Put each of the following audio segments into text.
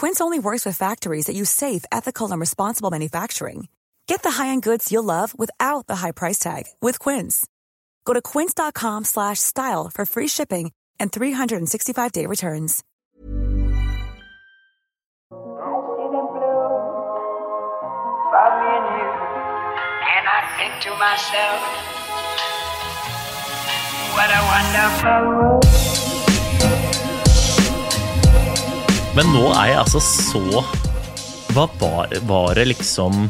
Quince only works with factories that use safe, ethical, and responsible manufacturing. Get the high-end goods you'll love without the high price tag with Quince. Go to quince.com slash style for free shipping and 365-day returns. And I think to myself, what a wonderful world. Men nå er jeg altså så Hva var, var det liksom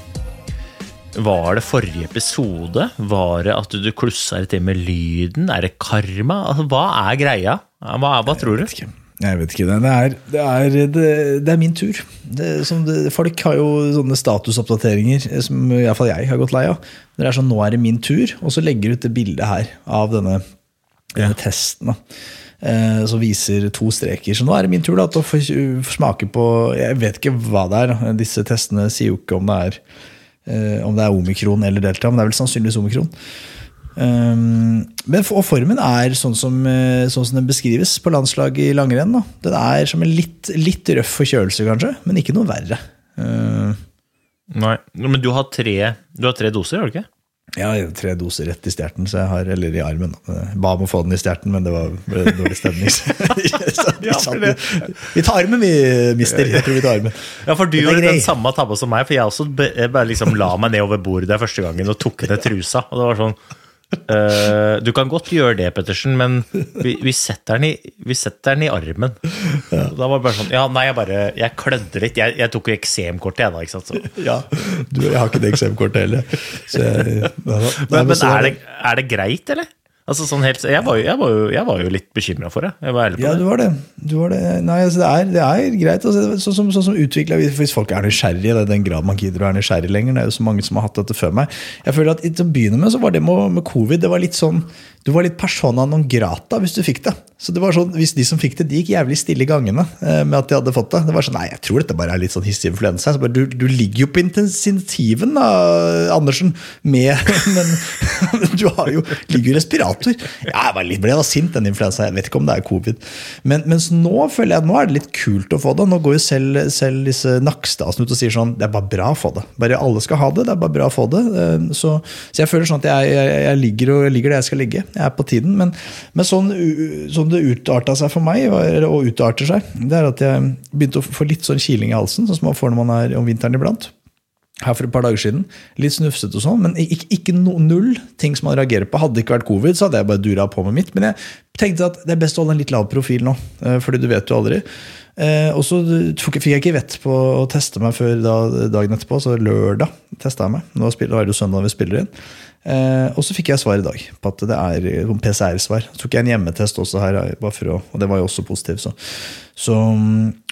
Var det forrige episode? Var det at du klussa litt med lyden? Er det karma? Altså, hva er greia? Hva, hva tror du? Jeg vet ikke. Det er, det er, det, det er min tur. Det, som det, folk har jo sånne statusoppdateringer som iallfall jeg har gått lei av. Det er sånn 'nå er det min tur', og så legger du ut det bildet her av denne, denne testen. da. Eh, som viser to streker. Så nå er det min tur da, til å få smake på Jeg vet ikke hva det er. Disse testene sier jo ikke om det er eh, om det er omikron eller delta, men det er vel sannsynligvis omikron. Um, men og formen er sånn som, eh, sånn som den beskrives på landslaget i langrenn. Da. Den er som en litt, litt røff forkjølelse, kanskje, men ikke noe verre. Uh, Nei, Men du har tre, du har tre doser, har du ikke? Har tre doser rett i stjerten, så jeg har, eller i armen. Ba om å få den i stjerten, men det var dårlig stemning. Vi, satt- vi tar armen, vi, mister. Jeg tror vi tar armen. Ja, for du gjorde den samme tabba som meg, for jeg også jeg bare liksom la meg ned over bordet der første gangen og tok ned trusa. Og det var sånn eh, Du kan godt gjøre det, Pettersen, men vi, vi, setter, den i, vi setter den i armen. Ja. Da var det bare sånn Ja, nei, jeg bare Jeg klødde litt. Jeg, jeg tok jo eksemkortet, jeg, da. ikke sant? Så. Ja, du, jeg har ikke det eksemkortet heller. Så jeg, da, da, Men, men er, det, er det greit, eller? Altså sånn helt, jeg, var jo, jeg, var jo, jeg var jo litt bekymra for det. Ja, det. du var det. Du var det. Nei, altså, det, er, det er greit. Altså, sånn som, sånn som utviklet, Hvis folk er nysgjerrige, det er den grad man gidder å være nysgjerrig lenger. Det er jo så mange som har hatt dette før meg. Jeg føler at Til å begynne med så var det med, med covid det var litt sånn, Du var litt persona non grata hvis du fikk det. Så det var sånn, Hvis de som fikk det, de gikk jævlig stille i gangene eh, med at de hadde fått det. Det var sånn, Nei, jeg tror dette bare er litt sånn hissig influensa. Så du, du ligger jo på intensiven, da, Andersen. Med, men, du har jo, ligger jo respirator. Ja, jeg var litt, ble da sint, den influensa. Jeg vet ikke om det er covid. Men, mens nå føler jeg at nå er det litt kult å få det. Nå går jo selv, selv disse Nakstadsen ut og sier sånn Det er bare bra å få det. Bare alle skal ha det. Det er bare bra å få det. Eh, Så, så jeg føler sånn at jeg, jeg, jeg ligger, og, jeg ligger der jeg skal ligge. Jeg er på tiden. Men, men sånn, sånn det utarta seg for meg, og utarter seg, det er at jeg begynte å få litt sånn kiling i halsen, sånn som man får når man er om vinteren iblant her for et par dager siden. Litt snufsete og sånn, men ikke, ikke no, null ting som man reagerer på. Hadde det ikke vært covid, så hadde jeg bare dura på med mitt. Men jeg tenkte at det er best å holde en litt lav profil nå, eh, fordi du vet jo aldri. Eh, og så fikk jeg ikke vett på å teste meg før dagen etterpå, så lørdag testa jeg meg. Nå er det jo søndag vi spiller inn. Eh, og så fikk jeg svar i dag på at det er PCR-svar. Så tok jeg en hjemmetest også her, bare for å, og det var jo også positiv. Så. Så,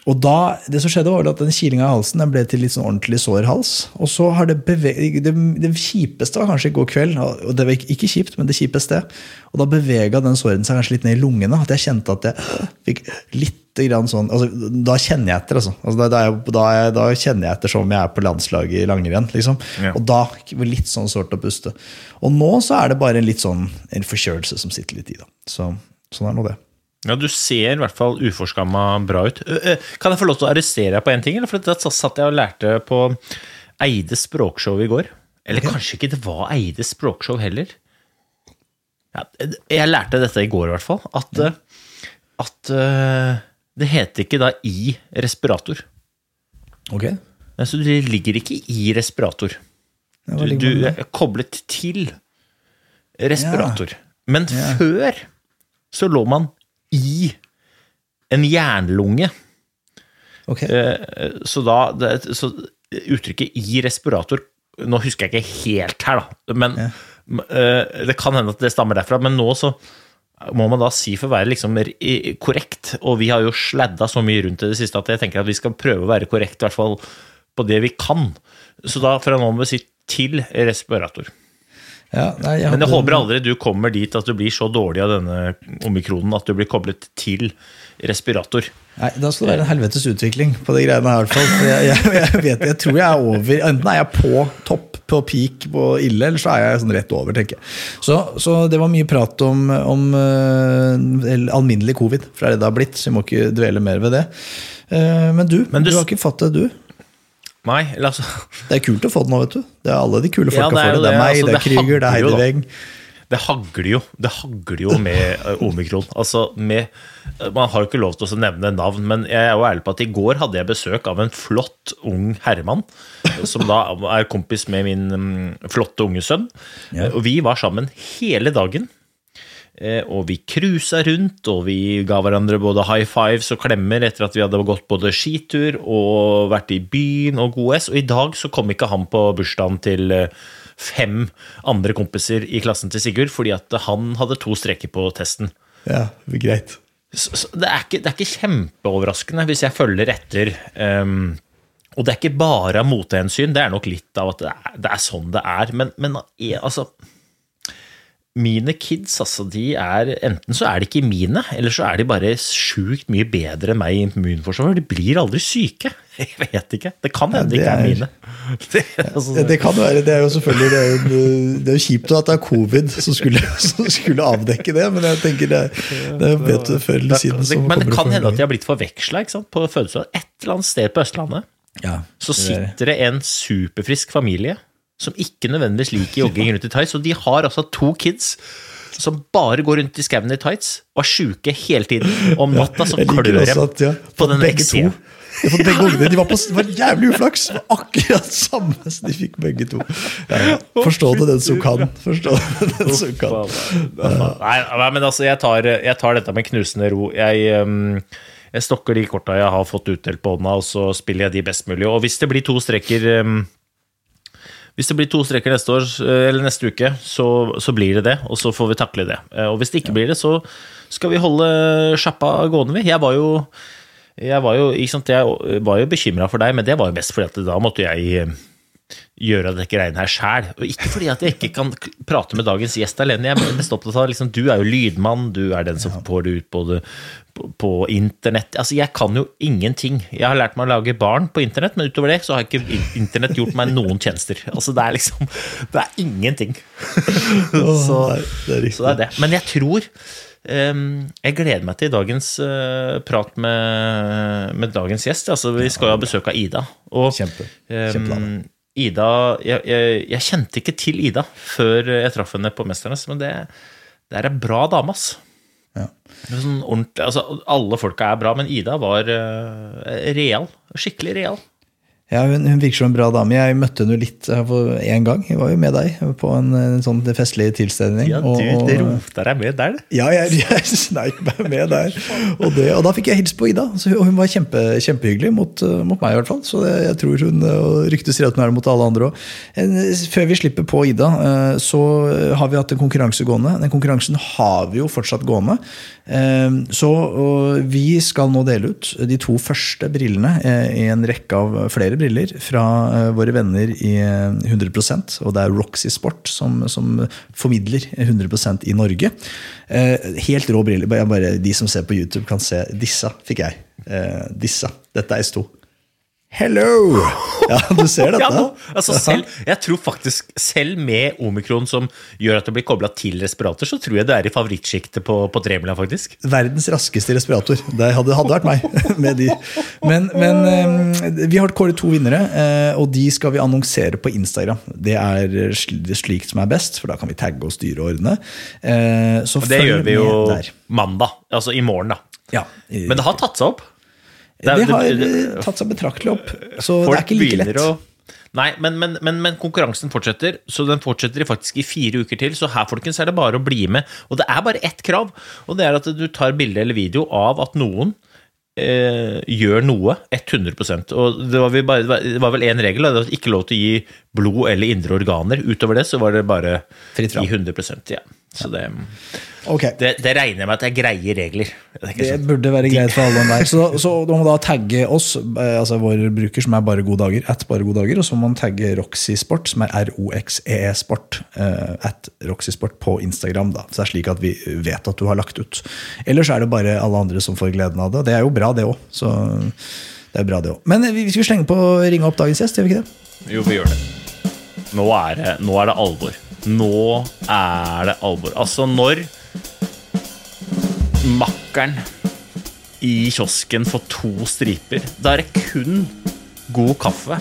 og da, det som skjedde var at den kilinga i halsen den ble til litt sånn ordentlig sår hals. Og så har det beveget, det, det kjipeste var kanskje i går kveld, og det var ikke, ikke kjipt, men det kjipeste. Og da bevega den såren seg kanskje litt ned i lungene. At jeg kjente at jeg fikk litt grann sånn altså, Da kjenner jeg etter, altså. altså da, da, da, er kjenner jeg etter som om jeg er på landslaget i langrenn. Liksom. Ja. Og da litt sånn sårt å puste. Og nå så er det bare en litt sånn en forkjølelse som sitter litt i. da. Så, sånn er nå det. Ja, Du ser i hvert fall uforskamma bra ut. Kan jeg få lov til å arrestere deg på én ting? Eller? For da satt jeg og lærte på Eides språkshow i går. Eller kanskje ikke det var Eides språkshow heller. Ja, jeg lærte dette i går, i hvert fall. At, at det heter ikke da i respirator. Ok? Så det ligger ikke i respirator. Du, du er koblet til respirator. Men før så lå man i en jernlunge. Okay. Eh, Så da det, så Uttrykket 'i respirator' Nå husker jeg ikke helt her, da, men eh, det kan hende at det stammer derfra. Men nå så må man da si for å være liksom korrekt, og vi har jo sladda så mye rundt i det siste at jeg tenker at vi skal prøve å være korrekt, i hvert fall på det vi kan. Så da fra nå må vi si 'til respirator'. Ja, nei, jeg Men jeg hadde- håper aldri du kommer dit at du blir så dårlig av denne omikronen at du blir koblet til respirator. Nei, Da skal det være en helvetes utvikling på de greiene her. jeg, jeg, jeg, vet, jeg tror jeg er over Enten er jeg på topp, på peak, på ille, eller så er jeg sånn rett over, tenker jeg. Så, så det var mye prat om, om uh, alminnelig covid, for det er det det har blitt. Så vi må ikke dvele mer ved det. Uh, Men du, Men du- du har ikke fått det, du. Nei, altså Det er kult å få det nå, vet du. Det er alle de kule Ja, det får det. Det er meg, Altså, det er Krüger, det er. Weng. Det hagler jo, det hagler jo med eh, omikron. Altså med, man har jo ikke lov til å nevne navn, men jeg er jo ærlig på at i går hadde jeg besøk av en flott ung herremann, som da er kompis med min mm, flotte unge sønn. Ja. Og vi var sammen hele dagen. Eh, Og vi cruisa rundt, og vi ga hverandre både high fives og klemmer etter at vi hadde gått både skitur og vært i byen og god S. Og i dag så kom ikke han på bursdagen til eh, fem andre kompiser i klassen til Sigurd, fordi at han hadde to streker på testen. Ja, greit. Så, så det, er ikke, det er ikke kjempeoverraskende hvis jeg følger etter. Um, og det er ikke bare av motehensyn, det er nok litt av at det er, det er sånn det er. Men, men eh, altså Mine kids, altså, de er Enten så er de ikke mine, eller så er de bare sjukt mye bedre enn meg i immunforsvar. De blir aldri syke. Jeg vet ikke. Det kan hende de det ikke er er- mine. Det, altså, Ja, det kan være, det er jo selvfølgelig det er jo, det er jo kjipt at det er covid som skulle, som skulle avdekke det, men jeg tenker det, det er bedre før eller siden. så men det kan hende at de har blitt forveksla på fødselsdag. Et eller annet sted på Østlandet. ja, så er- sitter det en superfrisk familie som ikke nødvendigvis liker jogging rundt i tights, og de har altså to kids som bare går rundt i skauen i tights og er sjuke hele tiden. Om natta så klør også at, ja, på den begge to. Ja, for begge ungene. De var, på, det var jævlig uflaks! Det var Akkurat samme som de fikk begge to. Ja. Forstå det den som kan. Forstå det den som kan. Nei, men altså, jeg tar, jeg tar dette med knusende ro. Jeg, um, jeg stokker de korta jeg har fått utdelt på hånda, og så spiller jeg de best mulig. Og hvis det blir to streker um, hvis det blir to streker neste år, eller neste uke, så, så blir det det, og så får vi takle det. Eh, Og hvis det ikke blir det, så skal vi holde sjappa gående, vi. Jeg var jo, jeg var jo, jo bekymra for deg, men det var jo mest fordi at da måtte jeg eh, gjøre dette greiene her sjæl. Og ikke fordi at jeg ikke kan prate med dagens gjest alene. Jeg er mest opptatt av liksom, Du er jo lydmann, du er den som får det ut på, det, på, internett. Altså, jeg kan jo ingenting. Jeg har lært meg å lage barn på internett, men utover det så har ikke internett gjort meg noen tjenester. Altså, det er liksom Det er ingenting. så, det er så det er det. Men jeg tror ehm, jeg gleder meg til dagens eh, prat med, med dagens gjest. Altså, vi skal jo ha besøk av Ida. Og, Kjempe. Kjempe Kjempebra. Ida jeg, jeg, jeg kjente ikke til Ida før jeg traff henne på Mesternes, men det, det er ei bra dame, ass. Ja. Sånn altså, alle folka er bra, men Ida var uh, real. Skikkelig real. Ja, hun, hun virker som en bra dame. Jeg møtte henne litt eh, én gang. Jeg var jo med deg på en, en sånn festlig tilstelning. Ja, du og- rota deg med der. Ja, jeg, jeg sneik meg med der. Og, det, og da fikk jeg hilse på Ida. Så hun, var kjempe, kjempehyggelig mot, uh, mot meg, i hvert fall. Så det, jeg tror hun, uh, og ryktet sier at hun er det mot alle andre òg. Før vi slipper på Ida, så har vi hatt en konkurranse gående. Den konkurransen har vi jo fortsatt gående. Så vi skal nå dele ut de to første brillene i en rekke av flere briller fra uh, våre venner i uh, 100% og det er Roxy Sport som, som formidler 100% i Norge. Eh, helt rå briller. Bare, de som ser på YouTube, kan se. Disse fikk jeg. Eh, disse. Dette er S2. Hello! Ja, du ser dette? Ja, nå, altså selv, jeg tror faktisk, selv med omikron som gjør at det blir kobla til respirator, så tror jeg det er i favorittsjiktet på, på tremila, faktisk. Verdens raskeste respirator. Det hadde, hadde vært meg. med. Men, men eh, vi har kåret to vinnere, eh, og de skal vi annonsere på Instagram. Det er slik slikt som er best, for da kan vi tagge og styre og ordne. Eh, så Og det gjør vi jo mandag, altså i morgen, da. Ja, i- Men det har tatt seg opp. Det, har tatt seg betraktelig opp. Så det er ikke like lett. Nei, men, men, men, men konkurransen fortsetter, så den fortsetter i faktisk i fire uker til. Så her folkens, er det bare å bli med. Og det er bare ett krav, og det er at du tar bilde eller video av at noen eh, gjør noe 100 Og det var, vi bare, det var- vel én regel, det var ikke lov til å gi blod eller indre organer. Utover det så var det bare Fritt fram. i 100 ja. Så det, okay. det, det regner jeg med at det er greie regler. Det Det sånn. burde være greit for alle enhver. Så, så du må da tagge oss, eh, altså vår bruker som er Bare gode dager, at Bare gode dager, og så må man tagge Roxysport, som er R-O-X-E-E Sport, eh, at Roxysport på Instagram. da. Så det er slik at vi vet at du har lagt ut. Ellers er det bare alle andre som får gleden av det, og det er jo bra, det òg. Så det er bra, det òg. Men vi vi skal slenge på å ringe opp dagens gjest, gjør vi ikke det? Jo, vi gjør det. Nå er det, nå er det alvor. Nå er det alvor. Altså, når makkeren i kiosken får to striper, da er det kun god kaffe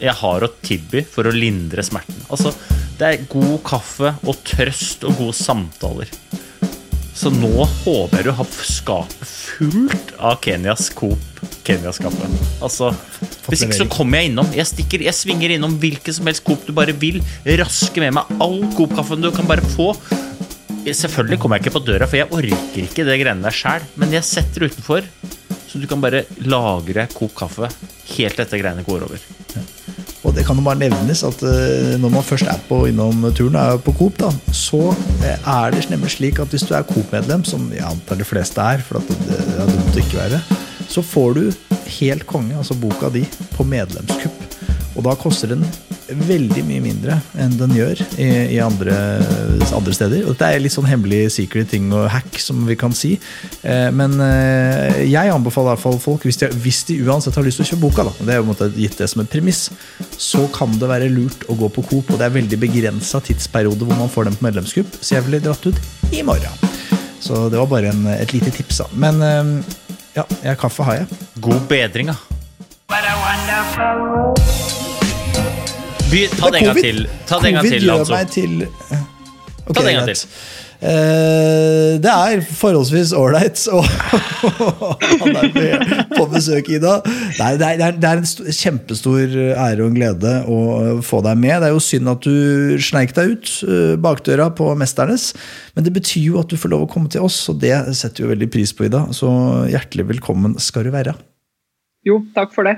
jeg har å tilby for å lindre smerten. Altså, det er god kaffe og trøst og gode samtaler. Så nå håper jeg du har skapet fullt av Kenyas Coop Kenyas kaffe. Altså, hvis ikke så kommer jeg innom. Jeg stikker, jeg svinger innom hvilken som helst Coop du bare vil. Raske med meg all Coop-kaffen du kan bare få. Selvfølgelig kommer jeg ikke på døra, for jeg orker ikke det greiene der sjæl. Men jeg setter utenfor, så du kan bare lagre Coop kaffe helt etter greiene går over. Og det kan jo bare nevnes at eh, når man først er på innom turen, er på Coop, da, så eh, er det nemlig slik at hvis du er Coop-medlem, som jeg antar de fleste er, for at det er dumt å ikke være, så får du helt konge, altså boka di, på medlemskupp. Og da koster den veldig mye mindre enn den gjør i, i andre, andre steder. Og dette er litt sånn hemmelig secret ting og hack, som vi kan si. Eh, men eh, jeg anbefaler i hvert fall folk, hvis de, hvis de uansett har lyst til å kjøpe boka, da, det er jo måte gitt det som et premiss, så kan det være lurt å gå på Coop, og det er veldig begrensa tidsperiode hvor man får den på medlemskupp, så jeg ville dratt ut i morgen. Så det var bare en, et lite tips, da. Men eh, ja, jeg, kaffe har jeg. God bedring, da. By, ta det en gang til. Ta det en gang til, altså. til Ok, Ta det en gang greit. Eh, det er forholdsvis ålreit å ha deg på besøk, Ida. Nei, det, er, det, er, en kjempestor ære og en glede å få deg med. Det er jo synd at du sneik deg ut eh, bakdøra på Mesternes, men det betyr jo at du får lov å komme til oss, og det setter vi veldig pris på, Ida. Så hjertelig velkommen skal du være. Jo, takk for det.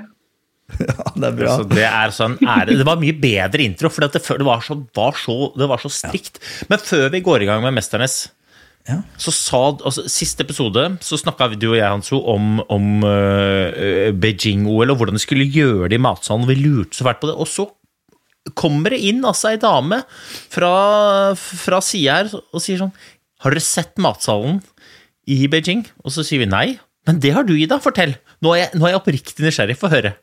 Ja, det er bra. Altså, det er sånn ære. Det var mye bedre intro, for det, det, var så, var så, det var så strikt. Men før vi går i gang med Mesternes, Ja. så sa altså, Siste episode så snakka du og jeg, Hanso, om, om uh, Beijing-OL og hvordan de skulle gjøre det i matsalen. Vi lurte så fælt på det. Og så kommer det inn altså ei dame fra, fra sida her og sier sånn Har dere sett matsalen i Beijing? Og så sier vi nei. Men det har du, Ida. Fortell. Nå er jeg, nå er jeg oppriktig nysgjerrig. Få høre.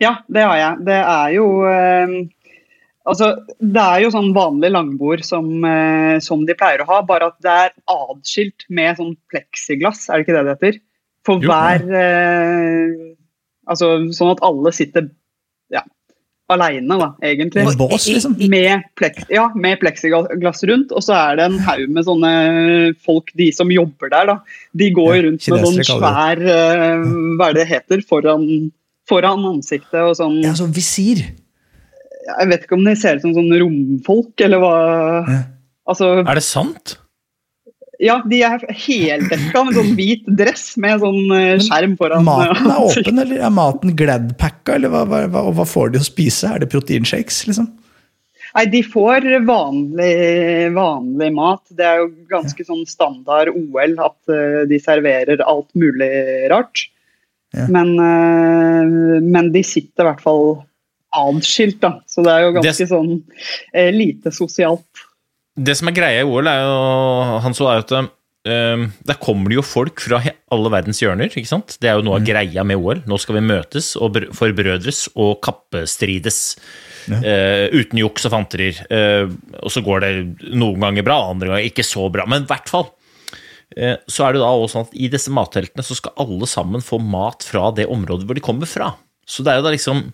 Ja, det har jeg. Det er jo eh, Altså, det er jo sånn vanlig langbord som, eh, som de pleier å ha, bare at det er atskilt med sånn pleksiglass, er det ikke det det heter? For Jo. hver eh, Altså sånn at alle sitter ja, aleine, da, egentlig. Med bås, liksom. Med, plek ja, med pleksiglass rundt, og så er det en haug med sånne folk, de som jobber der, da. De går Ja, rundt med sånn svær eh, Hva er det det heter? Foran, foran ansiktet og sånn Ja, sånn visir. Jeg vet ikke om de ser ut som sånn romfolk, eller hva Ja. Altså, Er det sant? ja, de er heldekka med sånn hvit dress med sånn eh, skjerm foran. Maten er åpen, eller er maten Glad-packa, eller hva, hva, hva, hva får de å spise? Er det proteinshakes, liksom? Nei, de får vanlig, vanlig mat. Det er jo ganske sånn standard OL at eh, de serverer alt mulig rart. Ja. Men, eh, men de sitter i hvert fall adskilt, da. Så det er jo ganske Det- sånn eh, lite sosialt. Det som er greia i OL, er jo, han så er at um, der kommer det jo folk fra alle verdens hjørner. ikke sant? Det er jo noe av greia med OL. Nå skal vi møtes og br- forbrødres og kappestrides. eh, uten juks og fanterier. Uh, og så går det noen ganger bra, andre ganger ikke så bra. Men i hvert fall så er det da også sånn at i disse matteltene så skal alle sammen få mat fra det området hvor de kommer fra. Så det er jo da liksom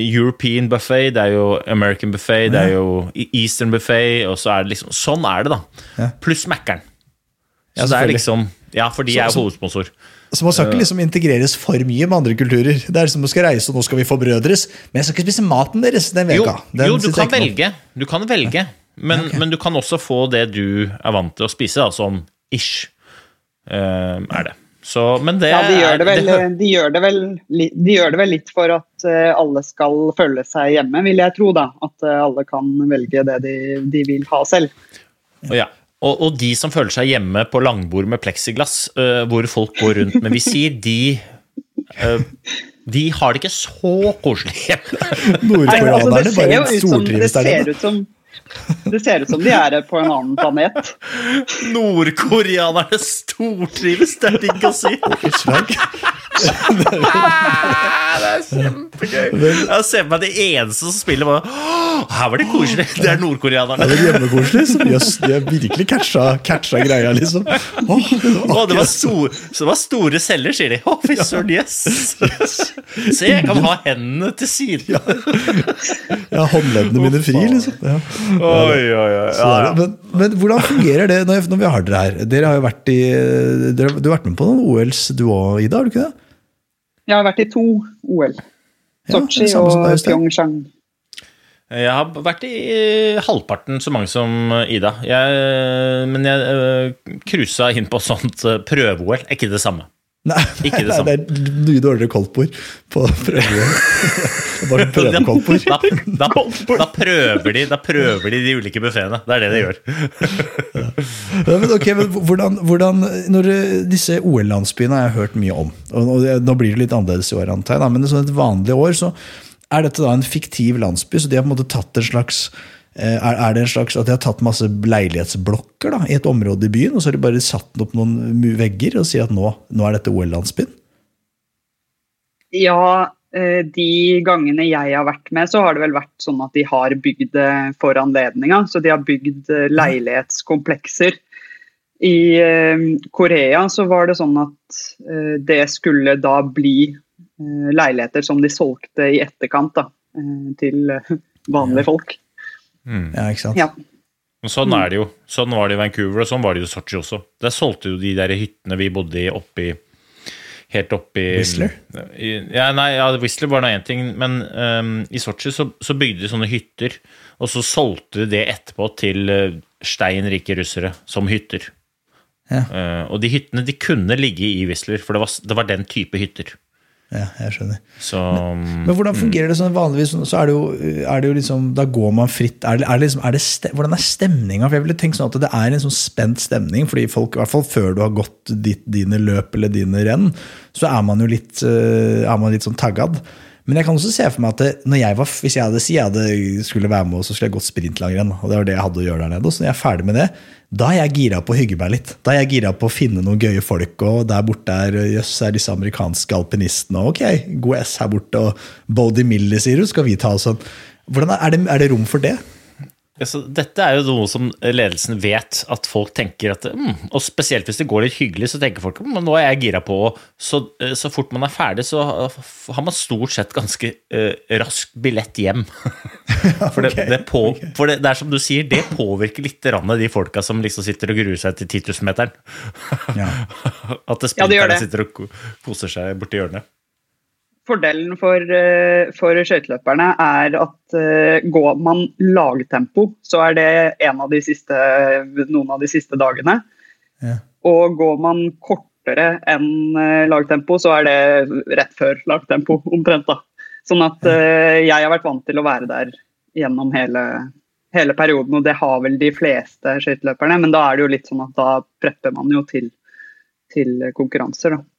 European buffet, det er jo American buffet, det er jo Eastern buffet, og så er det liksom Sånn er det, da. Ja. Pluss Mækkern. Ja, Så det er liksom Ja, for de er hovedsponsor. Så man skal ikke liksom integreres for mye med andre kulturer. Det er som man skal reise, og nå skal vi forbrødres. Men jeg skal ikke spise maten deres den veka. Den jo du kan velge. Du kan velge. Men, men du kan også få det du er vant til å spise, da, sånn ish. eh, er det. Så, men det Ja, de gjør det vel, det- de gjør det vel, de gjør det vel litt for at eh, alle skal føle seg hjemme, vil jeg tro. da. At eh, alle kan velge det de, de vil ha selv. Og Ja. Og, og de som føler seg hjemme på langbord med pleksiglass, uh, hvor folk går rundt med visir, de uh, De har det ikke så koselig hjemme. Altså, Nordkoreanerne det ser bare ut som, stortrives der nede. Det ser ut som de er på en annen planet. Nordkoreanerne stortrives, det er digg å si. Det er kjempegøy. Jeg ser for meg de eneste som spiller, bare Her var det koselig. Det er nordkoreanerne. det er hjemmekoselig. så Jøss, de har virkelig catcha, catcha greia, liksom. Åh, det var Å, det var akkurat- stor, så det var store celler, sier de. Å, fy søren, yes. Se, jeg kan ha hendene til siden. Ja, håndleddene mine fri, liksom. Ja. Oi, oi, oi. Ja, ja. Men, men hvordan fungerer det når, når vi har dere her? Dere har jo vært i dere, Du har vært med på noen OLs du òg, Ida? har du ikke det? Jeg har vært i to OL. Sotsji ja, og. Pyeongchang. Jeg har vært i halvparten så mange som Ida. Jeg, men jeg cruisa inn på sånt eh, prøve-OL. Er Ikke det samme. Nei, Ikke det nei, det er mye dårligere koldtbord på prøve. Bare prøvekoldtbord. Da, da, da, prøver de, da prøver de de ulike buffeene. Det er det de gjør. Ja, men ok, men hvordan, hvordan når eh, Disse OL-landsbyene har jeg hørt mye om. Og, og Nå blir det litt annerledes i år, antar jeg. Da, men sånn et vanlig år så er dette da en fiktiv landsby. Så de har på en måte tatt en slags er, er det en slags at de har tatt masse leilighetsblokker da, i et område i byen, og så har de bare satt opp noen vegger og sier at nå, nå er dette OL-landsbyen? Ja, eh, de gangene jeg har vært med, så har det vel vært sånn at de har bygd det for anledninga. Så de har bygd eh, leilighetskomplekser. I eh, Korea så var det sånn at eh, det skulle da bli eh, leiligheter som de solgte i etterkant da, eh, til eh, vanlige folk. Ja, ikke sant? Ja. Og Sånn er det jo. Sånn var det i Vancouver, og sånn var det i Sotsji også. Der solgte jo de der hyttene vi bodde i oppi Helt oppi Whistler? Ja, nei, ja, Whistler var nå én ting, men um, i Sotsji så, så bygde de sånne hytter, og så solgte de det etterpå til uh, stein rike russere som hytter. Ja. Uh, og de hyttene de kunne ligge i Whistler, for det var, det var den type hytter. Ja, jeg skjønner. Så Men hvordan fungerer det sånn vanligvis? Så er det jo, er det jo liksom, Da går man fritt. Er det, er det liksom, er det hvordan er stemninga? For jeg ville tenkt sånn at det er en sånn spent stemning. fordi folk, i hvert fall før du har gått ditt, dine løp eller dine renn, så er man jo litt, eh, er man litt sånn taggad. Men jeg kan også se for meg at jeg var, hvis jeg hadde si jeg hadde, skulle være med, så skulle jeg gått sprintlangrenn. Og det var det jeg hadde å gjøre der nede. Så når jeg er ferdig med det, da er jeg gira på å hygge meg litt. Da er jeg gira på å finne noen gøye folk, og der borte er jøss, er disse amerikanske alpinistene. og Ok, god S her borte, og Bodie Millie, sier du, skal vi ta oss en er, det, er det rom for det? Altså, dette er jo noe som ledelsen vet at folk tenker at mm, Og spesielt hvis det går litt hyggelig, så tenker folk mm, nå er jeg gira på og så, eh, så fort man er ferdig, så har man stort sett ganske uh, rask billett hjem. for, det, det, på, for det, det er som du sier, det påvirker litt rann de folka som liksom sitter og gruer seg til 10 000-meteren. Ja. At det Ja, sitter og koser seg borti hjørnet. Fordelen for, eh, for skøyteløperne er at eh, går man lagtempo, så er det en av de siste, noen av de siste dagene. Ja. Og går man kortere enn eh, lagtempo, så er det rett før lagtempo, omtrent. da. Sånn at jeg har vært vant til å være der gjennom hele, hele perioden, og det har vel de fleste skøyteløperne. Men da er det jo litt sånn at da prepper man jo til, til konkurranser, da.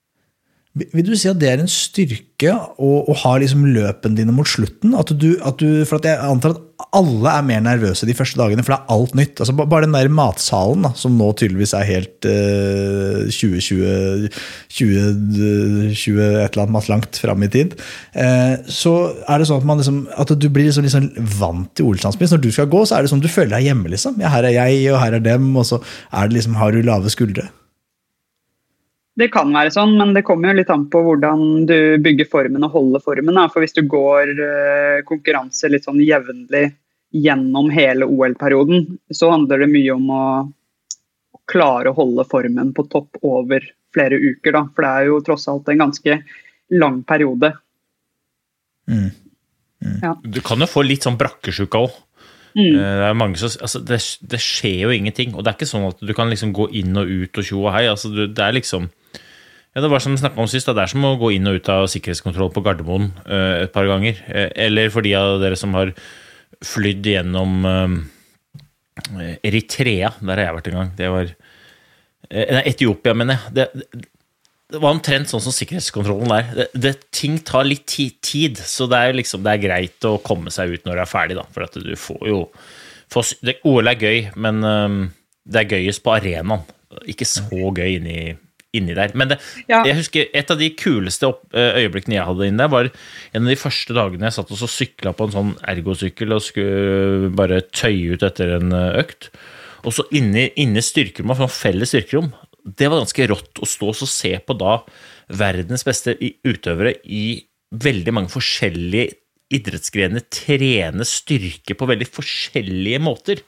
Vil du si at det er en styrke å, å ha liksom løpene dine mot slutten? At du, at du, for at jeg antar at alle er mer nervøse de første dagene, for det er alt nytt. Altså, bare den der matsalen, da, som nå tydeligvis er helt eh, 2020, 20, 20 et eller annet langt fram i tid, eh, så er det sånn at, liksom, at du blir liksom, liksom vant til OL-landsbyen. Når du skal gå, så er det sånn du føler deg hjemme. liksom. Ja, her er jeg, og her er dem, og så er det liksom, har du lave skuldre. Det kan være sånn, men det kommer jo litt an på hvordan du bygger formen og holder formen. Da. For hvis du går eh, konkurranse litt sånn jevnlig gjennom hele OL-perioden, så handler det mye om å klare å holde formen på topp over flere uker, da. For det er jo tross alt en ganske lang periode. Du kan jo få litt sånn brakkesjuka òg. Mm. Det, er mange som- altså, det, det skjer jo ingenting. Og det er ikke sånn at du kan liksom gå inn og ut og tjo og hei. Altså, du, det er liksom ja, Det var som vi om sist, det er som å gå inn og ut av sikkerhetskontroll på Gardermoen uh, et par ganger. Uh, eller for de av dere som har flydd gjennom uh, Eritrea. Der har jeg vært en gang. Det var eh, Nei, Etiopia, mener jeg. Det, det var omtrent sånn som sikkerhetskontrollen der. Det, det, ting tar litt ti- tid, så det er, liksom, det er greit å komme seg ut når det er ferdig. Da, for at du får jo får, det, OL er gøy, men um, det er gøyest på arenaen. Ikke så gøy inni, inni der. Men Ja. jeg husker et av de kuleste øyeblikkene jeg hadde inne der, var en av de første dagene jeg satt og så sykla på en sånn ergosykkel og skulle bare tøye ut etter en økt. Og så inne inne i styrkerommet, sånn felles styrkerom, det var ganske rått å stå og se på da verdens beste utøvere i veldig mange forskjellige idrettsgrener trene styrke på veldig forskjellige måter.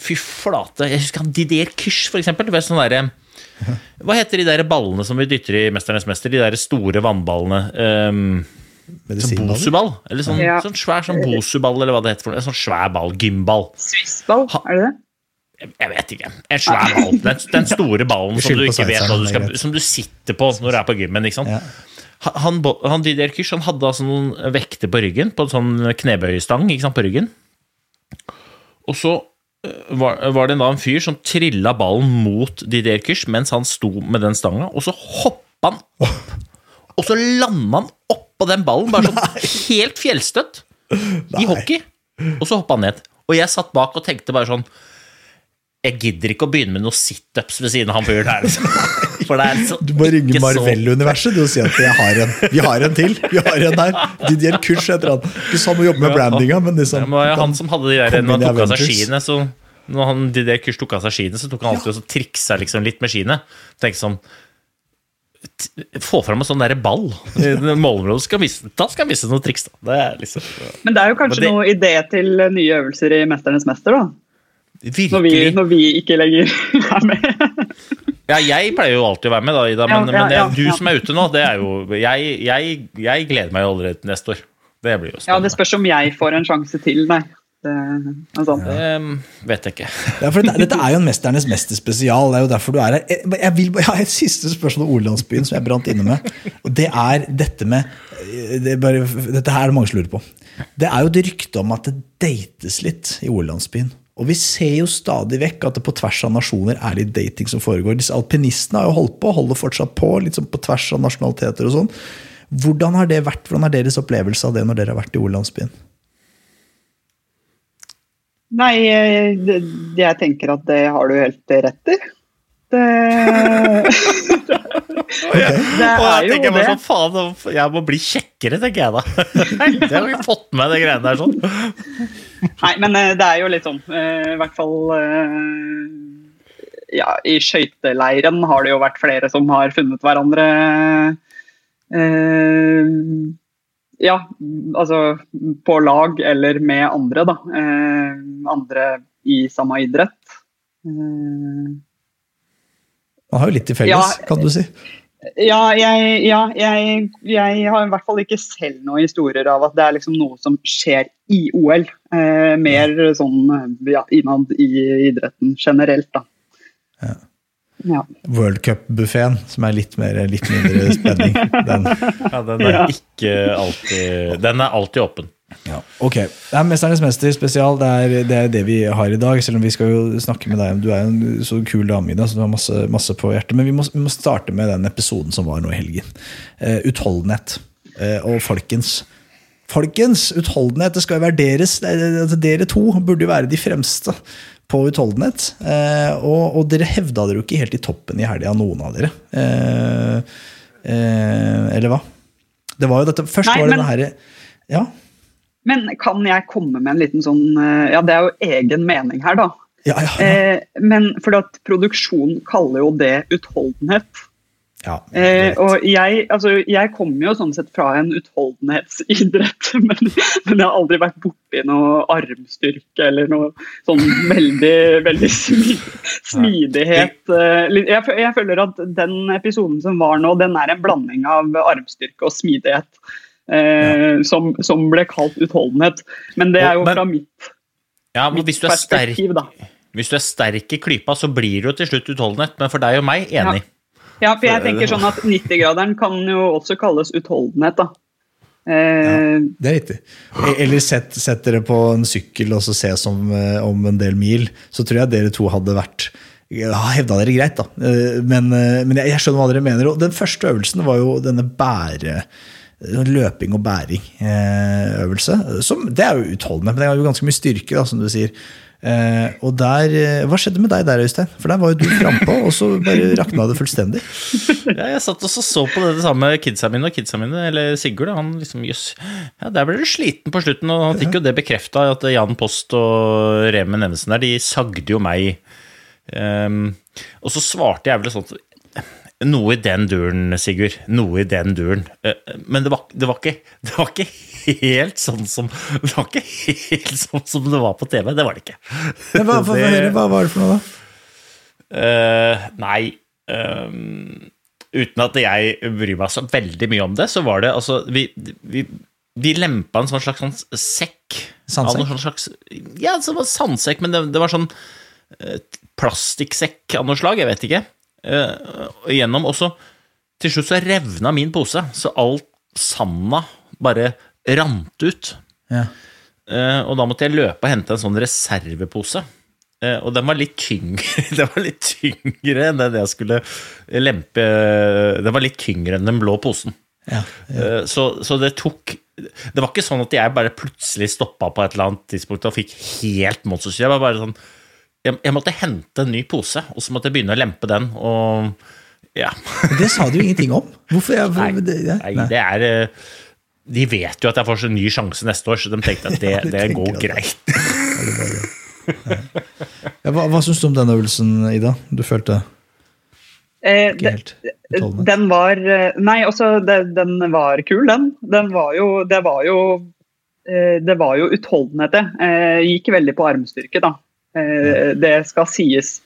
Fy flate. Jeg husker han Didier Kyrsch, for eksempel. Det var sånn der, hva heter de der ballene som vi dytter i 'Mesternes mester'? De der store vannballene. Um, sånn Bosuball? Eller sånn, Ja. sånn svær sånn bosuball, eller hva det heter. for noe. Sånn svær ball. Gymball. Swissball, er det det? Jeg vet ikke. En svær ball. Den, den store ballen som du ikke vet hva du skal. Som du sitter på når du er på gymmen. ikke sant? Ja. Han- Han, Didier Kyrsch han hadde altså noen vekter på ryggen, på en sånn knebøyestang ikke sant, på ryggen. Og så øh, var, var det da en fyr som trilla ballen mot Didier Kyrsch mens han sto med den stanga, og så hoppa han opp. Og så landa han oppå den ballen, bare sånn helt fjellstøtt, i hockey. Og så hoppa han ned. Og jeg satt bak og tenkte bare sånn Jeg gidder ikke å begynne med noen situps ved siden av han fyren her. Liksom. For det er så, Du må ringe Marvel-universet og si at jeg har en. vi har en til. Vi har en her. Didier Kurs heter han. Du sa han må jobbe med brandinga, men liksom Ja, men jo han som hadde de der Når han tok av seg skiene, så Når han Didier Kurs tok av seg skiene, så tok han alltid og så triksa liksom litt med skiene. Tenkte sånn t- Få fram en sånn derre ball. Målområdet skal vise, da skal han vise noen triks, da. Det er liksom Men det er jo kanskje det- noe idé til nye øvelser i 'Mesternes mester', da. Når vi, Virkelig. når vi ikke lenger er med. Ja, jeg pleier jo alltid å være med, da, Ida. Men, Ja, ja, men det, du ja. som er ute nå, det er jo Jeg, jeg, jeg gleder meg jo allerede til neste år. Det blir jo Ja, det spørs om jeg får en sjanse til, nei. Det sånn. ja. Det vet jeg ikke. Ja, for dette, dette er jo en Mesternes mester spesial. Det er jo derfor du er her. Jeg, jeg, vil, jeg har et siste spørsmål om Orlandsbyen som jeg brant inne med. Og det er dette med det er bare, Dette her er det mange som lurer på. Det er jo et rykte om at det dates litt i Orlandsbyen. Og vi ser jo stadig vekk at det på tvers av nasjoner er litt dating som foregår. Disse alpinistene har jo holdt på, holder fortsatt på, litt sånn på tvers av nasjonaliteter og sånn. Hvordan har det vært, hvordan er deres opplevelse av det når dere har vært i Orlandsbyen? Nei, eh, jeg tenker at det har du helt rett i. Det, er jeg jo det. sånn, faen, jeg må bli kjekkere, tenker jeg da. Det har ikke fått med de det greiene der sånn. Nei, men eh, det er jo litt sånn, eh, i hvert fall eh, ja, I skøyteleiren har det jo vært flere som har funnet hverandre eh, Ja, altså på lag eller med andre, da. Eh, andre i samme idrett. Eh, Man har jo litt til felles, Ja, kan du si. Ja, jeg, ja jeg, jeg har i hvert fall ikke selv noen historier av at det er liksom noe som skjer i OL. Eh, mer sånn ja, innad i idretten generelt, da. Ja. Ja. World Cup-buffeen, som er litt, mer, litt mindre spenning. Den, Ja, den er ikke alltid Den er alltid åpen. Ja. Ok. Det er Mesternes mester spesial. Det er, det er det vi har i dag. Selv om vi skal jo snakke med deg Du er jo en så kul dame, Ida, så du har masse, masse på hjertet. Men vi må, vi må starte med den episoden som var nå i helgen. Uh, utholdenhet. Uh, og folkens. Folkens! Utholdenhet, det skal jo være deres. Er- altså, dere to burde jo være de fremste på utholdenhet. Uh, og, og dere hevda dere jo ikke helt i toppen i helga, noen av dere. Eller hva? Det var jo dette Først Nei, var det men- denne herre Ja. Men kan jeg komme med en liten sånn eh, Ja, det er jo egen mening her, da. Ja, ja, ja. Eh, men fordi at produksjon kaller jo det utholdenhet. Ja, Eh, og jeg, altså, jeg kommer jo sånn sett fra en utholdenhetsidrett, men, men jeg har aldri vært borti noe armstyrke eller noe sånn veldig, veldig smi, smidighet. eh, Jeg, jeg føler at den episoden som var nå, den er en blanding av armstyrke og smidighet. Eh, som, som ble kalt utholdenhet. Men det er jo Men- fra mitt, Ja, mitt hvis du, er sterk, perspektiv, da. hvis du er sterk i klypa, så blir du til slutt utholdenhet. Men for deg og meg, enig. Ja, for jeg tenker sånn at 90-graderen kan jo også kalles utholdenhet, da. Eh, Det er riktig. Eller sett, sett dere på en sykkel og så ses som eh, om en del mil. Så tror jeg dere to hadde vært ja, hevda dere greit, da. Eh, Men, men jeg, jeg skjønner hva dere mener. Og den første øvelsen var jo denne bære løping og bæring-øvelse. Som, det er jo utholdende, men det er jo ganske mye styrke, da, som du sier. Eh, og der, eh, Hva skjedde med deg der, Øystein? For der var jo du frampå, og så bare rakna det fullstendig. Ja, jeg satt og så på det samme kidsa mine, og kidsa mine, eller Sigurd, han liksom, jøss, ja, der ble du sliten på slutten, og han fikk jo det bekrefta, at Jan Post og Remen Evensen der, de sagde jo meg. Um, og så svarte jeg vel sånn, noe i den duren, Sigurd, noe i den duren. Eh, men det var, det, var ikke, det var ikke helt sånn som det var ikke helt sånn som det var på TV, det var det ikke. Det hva, Det- hva var det for noe, da? Uh, nei um, Uten at jeg bryr meg så veldig mye om det, så var det altså Vi, vi, vi lempa en sånn slags sånn sekk. Sandsekk? Sånn slags, ja, det var sandsekk, men det, det var sånn eh, plastikksekk av noe slag. Jeg vet ikke. Eh, igjennom, og så til slutt så revna min pose, så alt sanda bare rant ut. Ja. Eh, og da måtte jeg løpe og hente en sånn reservepose. Eh, og den var litt tyngre Den var litt tyngre enn den jeg skulle lempe Den var litt tyngre enn den blå posen. Ja, ja. Så, så det tok Det var ikke sånn at jeg bare plutselig stoppa på et eller annet tidspunkt og fikk helt monsterstyr. Jeg var bare sånn jeg, jeg måtte hente en ny pose, og så måtte jeg begynne å lempe den. Og ja. Det sa du ingenting om. Hvorfor? Jeg, Nei, det, ja, Nei, det er eh, De vet jo at jeg får så ny sjanse neste år, så de tenkte at det, Ja, de det går at greit. Ja, hva hva syns du om den øvelsen, Ida? Du følte eh, ikke helt? Den var eh, Nei, altså, det, den var kul, den. Den var jo Det var jo eh, det var jo utholdenhet, det. Gikk veldig på armstyrke, da. Eh, Det skal sies.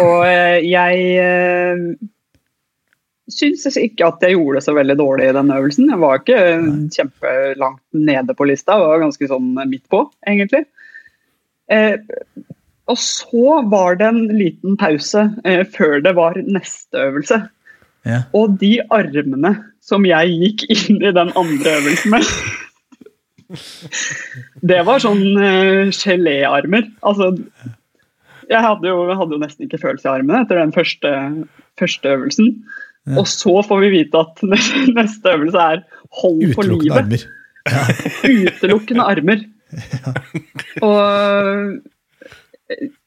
Og eh, jeg eh, syns ikke at jeg gjorde det så veldig dårlig i den øvelsen. Jeg var ikke kjempelangt nede på lista, jeg var ganske sånn midt på, egentlig. Og så var det en liten pause før det var neste øvelse. Ja. Og de armene som jeg gikk inn i den andre øvelsen med Det var sånn uh, geléarmer. Altså Jeg hadde jo, hadde jo nesten ikke følelse i armene etter den første, første øvelsen. Og så får vi vite at neste øvelse er hold for livet. armer. Utelukkende armer. Og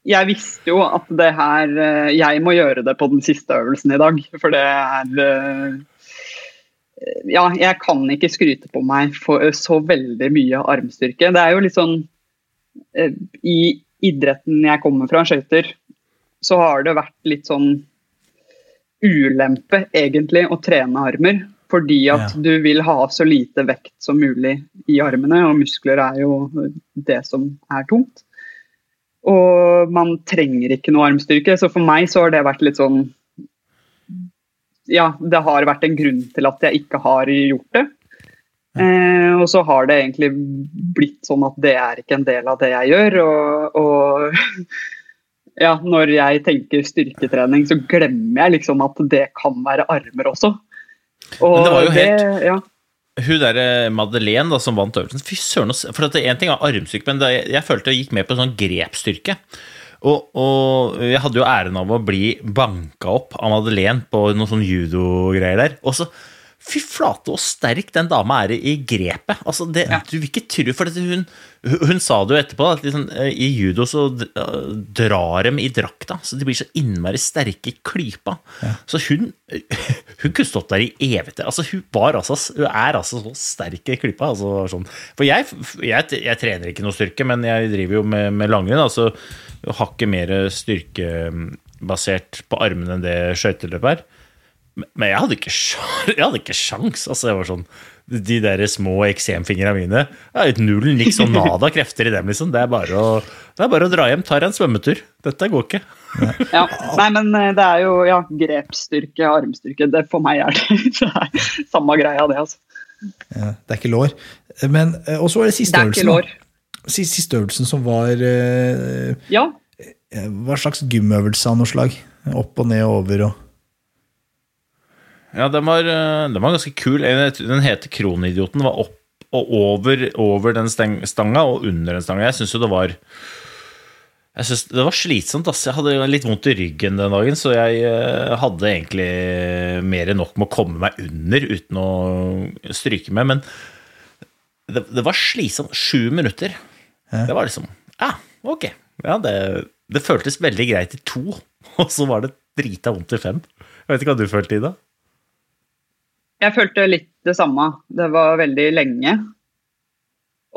jeg visste jo at det her eh, Jeg må gjøre det på den siste øvelsen i dag, for det er eh, Ja, jeg kan ikke skryte på meg for så veldig mye armstyrke. Det er jo litt sånn eh, I idretten jeg kommer fra, skøyter, så har det vært litt sånn ulempe, egentlig, å trene armer. Fordi at Ja. du vil ha så lite vekt som mulig i armene, og muskler er jo det som er tungt. Og man trenger ikke noe armstyrke, så for meg så har det vært litt sånn Ja, det har vært en grunn til at jeg ikke har gjort det. Eh, og så har det egentlig blitt sånn at det er ikke en del av det jeg gjør. Og, og ja, når jeg tenker styrketrening, så glemmer jeg liksom at det kan være armer også. Og Men det var jo helt- ja. Hun der Madeleine da, som vant øvelsen Fy søren, for at En ting er armstyrke, men det, jeg følte jeg gikk med på sånn grepsstyrke. Og, og jeg hadde jo æren av å bli banka opp av Madeleine på noen sånn judo-greier der. Og så Fy flate, og sterk den dama er i, grepet. Altså, det, Du vil ikke tro For hun, hun, sa det jo etterpå, at liksom, eh, i judo så eh, drar dem i drakta. Så de blir så innmari sterke i klypa. Så hun, hun kunne stått der i evigheter. Altså, hun, altså, hun er altså så sterk i klypa. Altså, sånn. For jeg, jeg, jeg trener ikke noe styrke, men jeg driver jo med, med langrenn. Altså, hakket mer styrkebasert på armene enn det skøyteløp er. Men jeg hadde ikke, jeg hadde ikke sjans. Altså, jeg var sånn, de der små eksemfingrene mine Det er null niks og nada krefter i dem. liksom. Det er bare å, det er bare å dra hjem, ta deg en svømmetur. Dette går ikke. Ja. Nei, men eh, det er jo ja, grepsstyrke, armstyrke. Det, for meg er det, det er samme greia, det. altså. Ja, det er ikke lår. Men, eh, og så er det siste Det er ikke øvelsen. lår. Sis- Siste øvelsen som var eh, Ja, Hva slags gymøvelse av noe slag? Opp og ned og over og Ja, den var, eh, den var ganske kul. Den heter Kronidioten. Den var opp og over, over den stanga og under den stanga. Jeg syns jo det var jeg synes Det var slitsomt. ass. Jeg hadde litt vondt i ryggen den dagen, så jeg eh, hadde egentlig mer enn nok med å komme meg under uten å stryke med. Men det, det var slitsomt. Sju minutter. Det var liksom Ja, ok. Ja, det, det føltes veldig greit i to, og så var det drita vondt i fem. Jeg vet ikke hva du følte, Ida? jeg følte litt det samme. Det var veldig lenge.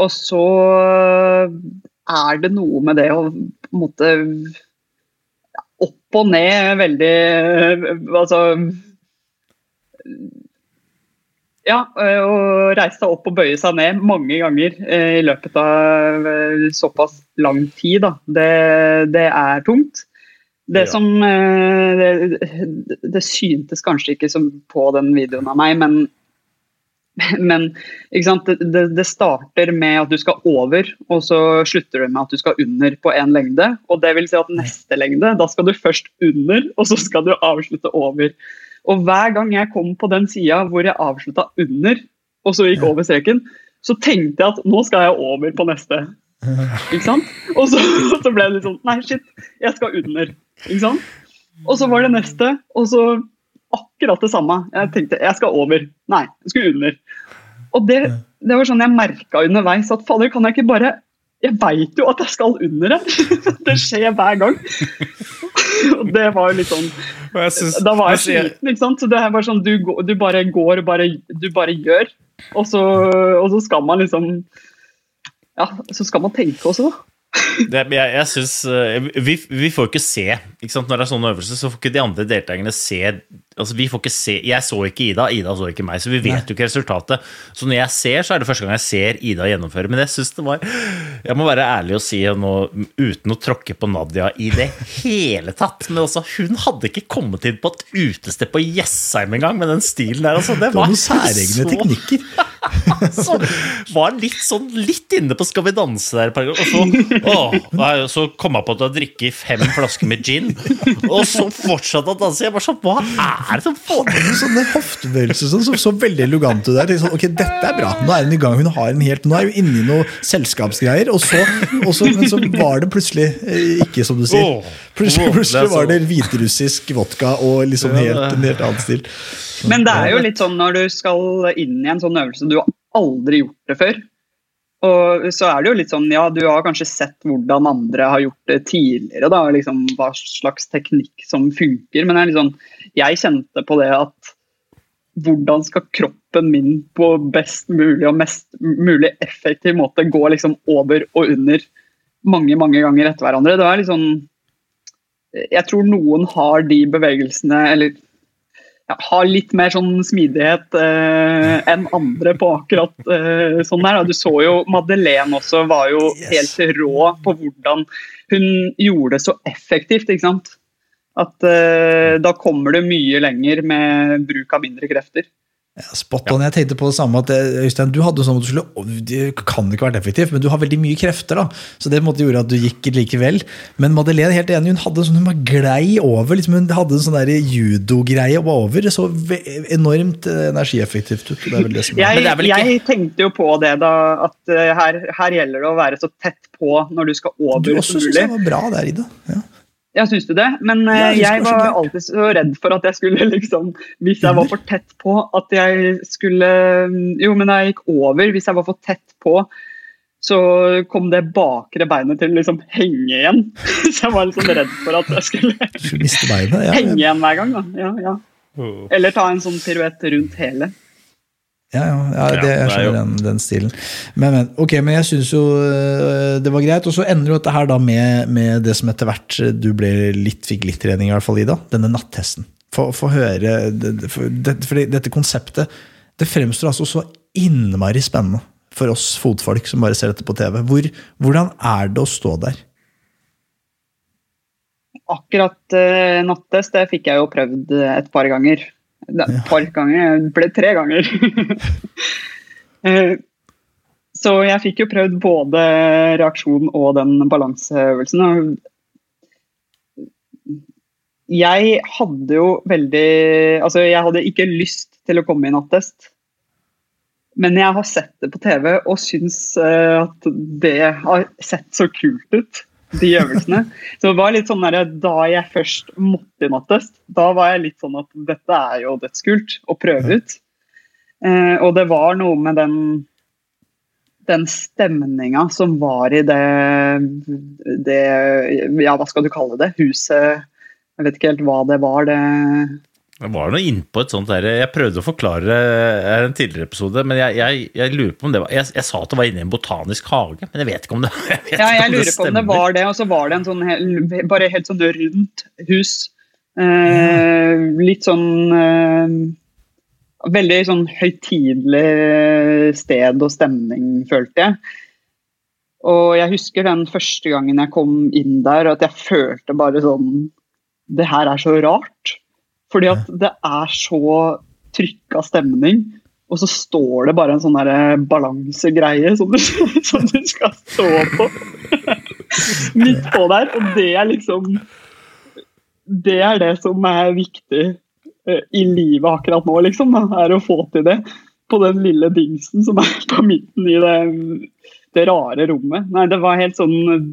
Og så er det noe med det å på en måte Opp og ned veldig Altså Ja, å reise seg opp og bøye seg ned mange ganger eh, i løpet av eh, såpass lang tid, da. Det, det er tungt. Det Ja. som eh, det, det syntes kanskje ikke som på den videoen av meg, men, men det, det starter med at du skal over, og så slutter du med at du skal under på én lengde. Og det vil si at neste lengde, da skal du først under, og så skal du avslutte over. Og hver gang jeg kom på den sida hvor jeg avslutta under, og så gikk over streken, så tenkte jeg at nå skal jeg over på neste. Ikke sant? Og så, så ble det litt sånn Nei, shit, jeg skal under. Ikke sant? Og så var det neste, og så akkurat det samme. Jeg tenkte jeg skal over. Nei, jeg skulle under. Og det, det var sånn jeg merka underveis at fader, kan jeg ikke bare Jeg veit jo at jeg skal under her! Det skjer hver gang. Og det var jo litt sånn Da var jeg sliten, ikke sant. Så det er bare sånn, du, du bare går bare, du bare gjør. Og så, og så skal man liksom Ja, så skal man tenke også, da. Det, jeg, jeg synes, eh, vi, vi får ikke se ikke sant? Når det er sånne øvelser, så får ikke de andre deltakerne se altså vi får ikke se, Jeg så ikke Ida, Ida så ikke meg, så vi vet jo ikke resultatet. Så når jeg ser, så er det første gang jeg ser Ida gjennomføre. Men jeg synes det var Jeg må være ærlig og si nå, uten å tråkke på Nadia i det hele tatt Men altså, hun hadde ikke kommet inn på et utested på Jessheim engang med den stilen der. Altså, det Det var var noen særegne teknikker. så var litt sånn litt inne på Skal vi danse der. et par ganger, Og så, åh, så kom jeg på at du har drukket fem flasker med gin, og så fortsatte å danse. Jeg bare sånn, Hva er det som får til sånne hoftebevegelser som så veldig elegante ut der. Sånn, ok, dette er bra. Nå er hun i gang. Hun har en helt, nå er hun inni i noe selskapsgreier. Og så, og så, men så var det plutselig eh, ikke som du sier. Plutselig, er plutselig var det hviterussisk vodka og liksom helt, en helt annen stil. Men det er jo litt sånn når du skal inn i en sånn øvelse, du har aldri gjort det før. Og så er det jo litt sånn, ja, du har kanskje sett hvordan andre har gjort det tidligere, da, liksom hva slags teknikk som funker, men jeg, liksom, jeg kjente på det at hvordan skal kroppen min på best mulig og mest mulig effektiv måte gå liksom over og under mange, mange ganger etter hverandre. Det er sånn, jeg tror noen har de bevegelsene, eller ja, har litt mer sånn smidighet eh, enn andre på akkurat eh, sånn der. Du så jo Madeleine også var jo Yes. helt rå på hvordan hun gjorde det så effektivt. ikke sant? At eh, da kommer du mye lenger med bruk av mindre krefter. Ja, spot on. Jeg tenkte på det samme at eh, Øystein, du hadde sånn at du skulle du kan ikke vært effektiv, men du har veldig mye krefter. da Så det måtte gjorde at du gikk likevel. Men Madeleine helt enig, hun hadde sånn, hun var glei over. Liksom, hun hadde en sånn judogreie og var over. Det så enormt eh, energieffektivt ut. Det er vel det som er. Jeg, jeg tenkte jo på det da, at eh, her, her gjelder det å være så tett på når du skal over Du som også syns det jeg var bra der, Ida. Ja. Ja, syns du det? Men eh, jeg jeg var alltid så redd for at jeg skulle liksom Hvis jeg var for tett på, at jeg skulle Jo, men jeg gikk over, hvis jeg var for tett på, så kom det bakre beinet til å liksom henge igjen. Så jeg var liksom redd for at jeg skulle miste beinet. Ja, henge igjen hver gang. da. Ja, ja. Eller ta en sånn piruett rundt hele. Ja, ja, ja det, jeg er skjønner den, den stilen. Men, men, ok, men jeg syns jo øh, det var greit. Og så ender jo dette her da med, med det som etter hvert du ble litt, fikk litt trening i, hvert fall, Ida. Denne nattesten. få, høre for, det- for, dette konseptet det fremstår altså så innmari spennende for oss fotfolk som bare ser dette på TV. Hvor, hvordan er det å stå der? Akkurat uh, nattest det fikk jeg jo prøvd eh, et par ganger. Et par ganger, ble tre ganger. Eh, så jeg fikk jo prøvd både reaksjon og den balanseøvelsen. Jeg hadde jo veldig Altså, jeg hadde ikke lyst til å komme i nattest. Men jeg har sett det på TV og syns eh, at det har sett så kult ut de øvelsene. Så det var litt sånn der, Da jeg først måtte i nattest, da var jeg litt sånn at dette er jo dødskult å prøve ut. Eh, og det var noe med den den stemninga som var i det, det Ja, hva skal du kalle det? Huset Jeg vet ikke helt hva det var. det Det var noe innpå et sånt der Jeg prøvde å forklare det i en tidligere episode, men jeg, jeg, jeg lurer på om det var jeg, jeg sa at det var inne i en botanisk hage, men jeg vet ikke om det jeg vet Ja, jeg lurer på om det var det, og så var det en sånn hel, bare helt sånn rundt hus. Eh, litt sånn eh, Veldig sånn høytidelig sted og stemning, følte jeg. Og jeg husker den første gangen jeg kom inn der, at jeg følte bare sånn Det her er så rart. Fordi at det er så trykka stemning. Og så står det bare en sånn balansegreie som du, som du skal stå på midt på der. Og det er liksom Det er det som er viktig eh, i livet akkurat nå, liksom. Er å få til det på den lille dingsen som er på midten i det, det rare rommet. Nei, det var helt sånn eh,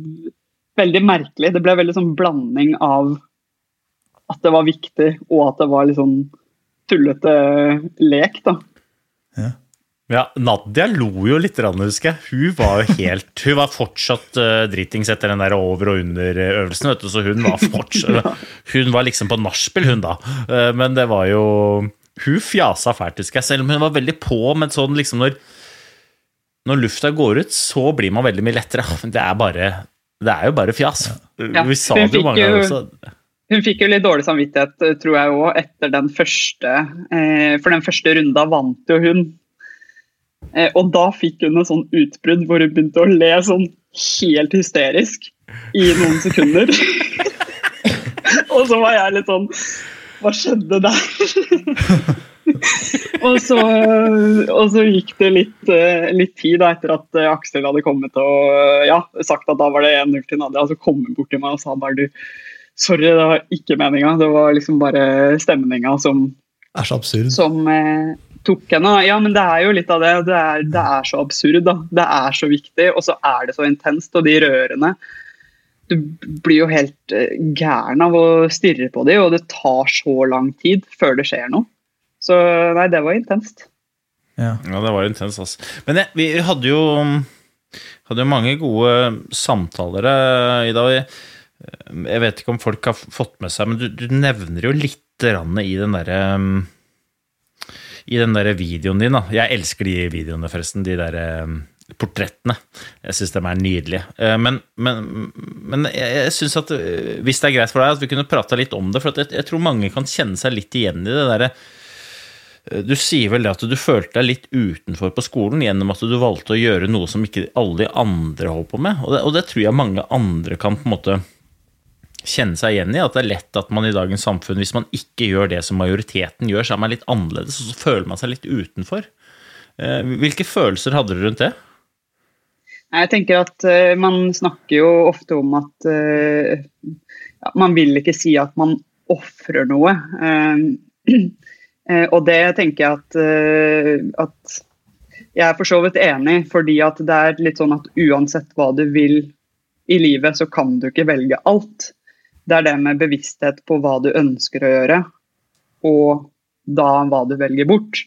veldig merkelig. Det ble veldig sånn blanding av at det var viktig, og at det var litt sånn tullete lek, da. Ja, Nadia lo jo litt, husker jeg. Hun var jo helt Hun var fortsatt uh, dritings etter den der over- og under-øvelsen, vet du, så hun var fortsatt Hun var liksom på nachspiel, hun da. Uh, men det var jo Hun fjasa fælt, husker jeg, selv om hun var veldig på, men sånn liksom når Når lufta går ut, så blir man veldig mye lettere. Det er bare Det er jo bare fjas. Ja, Vi sa det jo mange ganger også. Hun fikk jo litt dårlig samvittighet, eh, tror jeg òg, etter den første. Eh, for den første runda vant jo hun. Eh, og da fikk hun en sånn utbrudd hvor hun begynte å le sånn helt hysterisk i noen sekunder. og så var jeg litt sånn Hva skjedde der? og, så, og så gikk det litt, litt tid da, etter at Aksel hadde kommet og ja, sagt at da var det 1-0 til Nadia. Og så kom hun bort til meg og sa bare du Sorry, det var ikke meninga. Det var liksom bare stemninga som, er så absurd. som eh, tok henne. Ja, men det er jo litt av det. Det er, det er så absurd, da. Det er så viktig, og så er det så intenst. Og de rørene Du blir jo helt eh, gæren av å stirre på de, og det tar så lang tid før det skjer noe. Så nei, det var intenst. Ja. Ja, det var intenst, altså. Men jeg, vi hadde jo, hadde jo mange gode samtaler eh, i dag. Jeg vet ikke om folk har fått med seg, men du, du nevner jo litt i den derre i den der videoen din. da. Jeg elsker de videoene, forresten. De der um, portrettene. Jeg syns de er nydelige. Uh, Men, men, men jeg, jeg syns at eh, hvis det er greit for deg, at vi kunne prata litt om det. For jeg, jeg tror mange kan kjenne seg litt igjen i det derre du sier vel det at du følte deg litt utenfor på skolen gjennom at du valgte å gjøre noe som ikke alle de andre holdt på med. Og det, og det tror jeg mange andre kan på en måte kjenne seg igjen i. At det er lett at man i dagens samfunn, hvis man ikke gjør det som majoriteten gjør, så er man litt annerledes, og så føler man seg litt utenfor. Eh, Hvilke følelser hadde du rundt det? Jeg tenker at eh, Man snakker jo ofte om at eh, man vil ikke si at man ofrer noe. Og det tenker jeg at, at Jeg er for så vidt enig, fordi at det er litt sånn at uansett hva du vil i livet, så kan du ikke velge alt. Det er det med bevissthet på hva du ønsker å gjøre, og da hva du velger bort.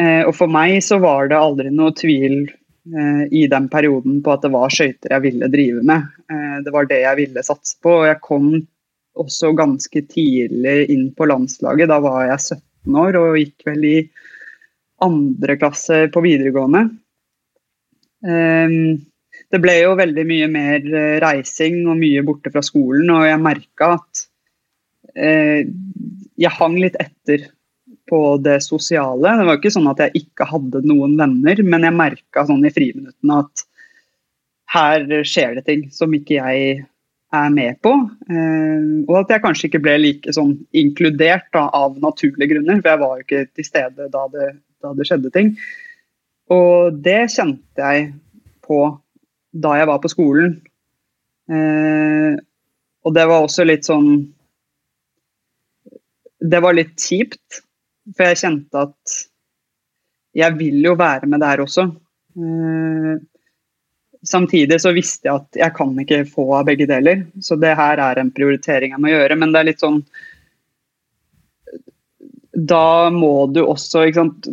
Eh, og for meg så var det aldri noe tvil eh, i den perioden på at det var skøyter jeg ville drive med. Eh, det var det jeg ville satse på. Og jeg kom også ganske tidlig inn på landslaget. Da var jeg 17 år og gikk vel i andre klasse på videregående. Eh, det ble jo veldig mye mer eh, reising og mye borte fra skolen, og jeg merka at eh, Jeg hang litt etter på det sosiale. Det var ikke sånn at jeg ikke hadde noen venner, men jeg merka sånn i friminuttene at her skjer det ting som ikke jeg er med på. Eh, og at jeg kanskje ikke ble like sånn inkludert da, av naturlige grunner, for jeg var jo ikke til stede da det, da det skjedde ting. Og det kjente jeg på da jeg var på skolen. Eh, og det var også litt sånn Det var litt kjipt, for jeg kjente at jeg vil jo være med der også. Eh, samtidig så visste jeg at jeg kan ikke få av begge deler, så det her er en prioritering jeg må gjøre. Men det er litt sånn Da må du også, ikke sant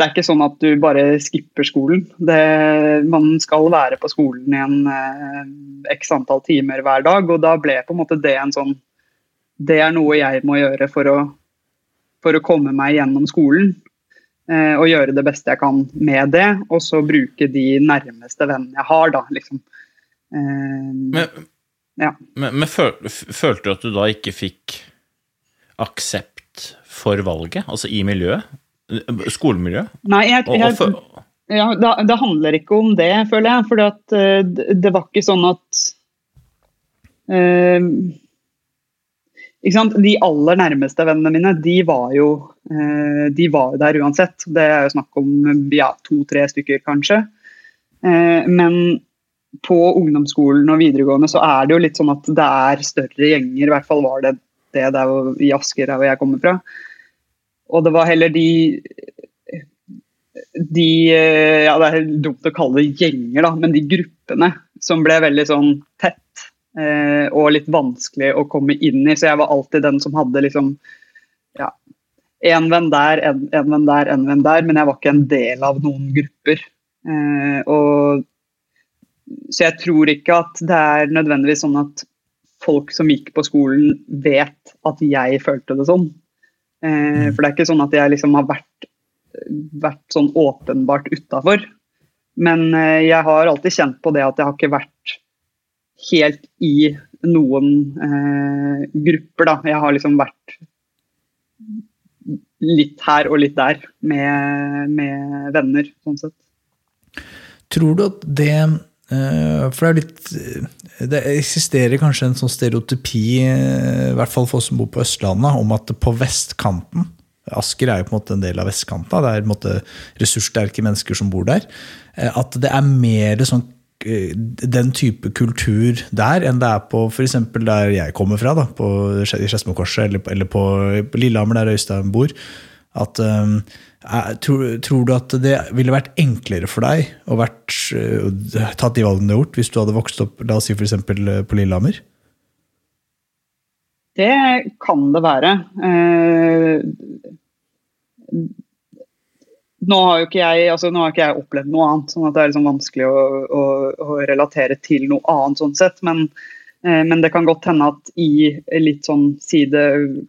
det er ikke sånn at du bare skipper skolen. Det, man skal være på skolen i en eh, x antall timer hver dag, og da ble på en måte det en sånn Det er noe jeg må gjøre for å, for å komme meg gjennom skolen. Eh, og gjøre det beste jeg kan med det, og så bruke de nærmeste vennene jeg har, da, liksom. Eh, Men, ja. men, men føl, følte du at du da ikke fikk aksept for valget, altså i miljøet? Skolemiljø? Nei, jeg, jeg, Ja, det, det handler ikke om det, føler jeg. For det, det var ikke sånn at eh, ikke sant? De aller nærmeste vennene mine, de var jo eh, de var der uansett. Det er jo snakk om ja, to-tre stykker, kanskje. Eh, men på ungdomsskolen og videregående så er det jo litt sånn at det er større gjenger. I hvert fall var det det der i Asker, der hvor jeg kommer fra. Og det var heller de de eh, ja, Det er dumt å kalle det gjenger, da, men de gruppene som ble veldig sånn tett eh, og litt vanskelig å komme inn i. Så jeg var alltid den som hadde liksom ja, en venn der, en, en venn der, en venn der, men jeg var ikke en del av noen grupper. Eh, og, så jeg tror ikke at det er nødvendigvis sånn at folk som gikk på skolen, vet at jeg følte det sånn. Eh, for det er ikke sånn at jeg liksom har vært, vært sånn åpenbart utafor. Men eh, jeg har alltid kjent på det at jeg har ikke vært helt i noen eh, grupper, da. Jeg har liksom vært litt her og litt der med, med venner, sånn sett. Tror du at det For det er litt Det eksisterer kanskje en sånn stereotypi, eh, i hvert fall for oss som bor på Østlandet, om at på vestkanten Asker er jo på en måte en del av vestkanten. Det er på en måte ressurssterke mennesker som bor der. eh, At det er mer sånn eh, den type kultur der enn det er på f.eks. der jeg kommer fra, da, på, Skedsmokorset, eller, eller på, Lillehammer, der Øystein bor. At, um, tror, tror du at det ville vært enklere for deg å vært, eh, tatt de valgene du har gjort, hvis du hadde vokst opp la oss si for eksempel, eh, på Lillehammer? Det kan det være. Eh, nå har jeg, altså nå har ikke jeg opplevd noe annet, sånn at det er liksom vanskelig å, å, å relatere til noe annet sånn sett. Men, eh, men det kan godt hende at i litt sånn side,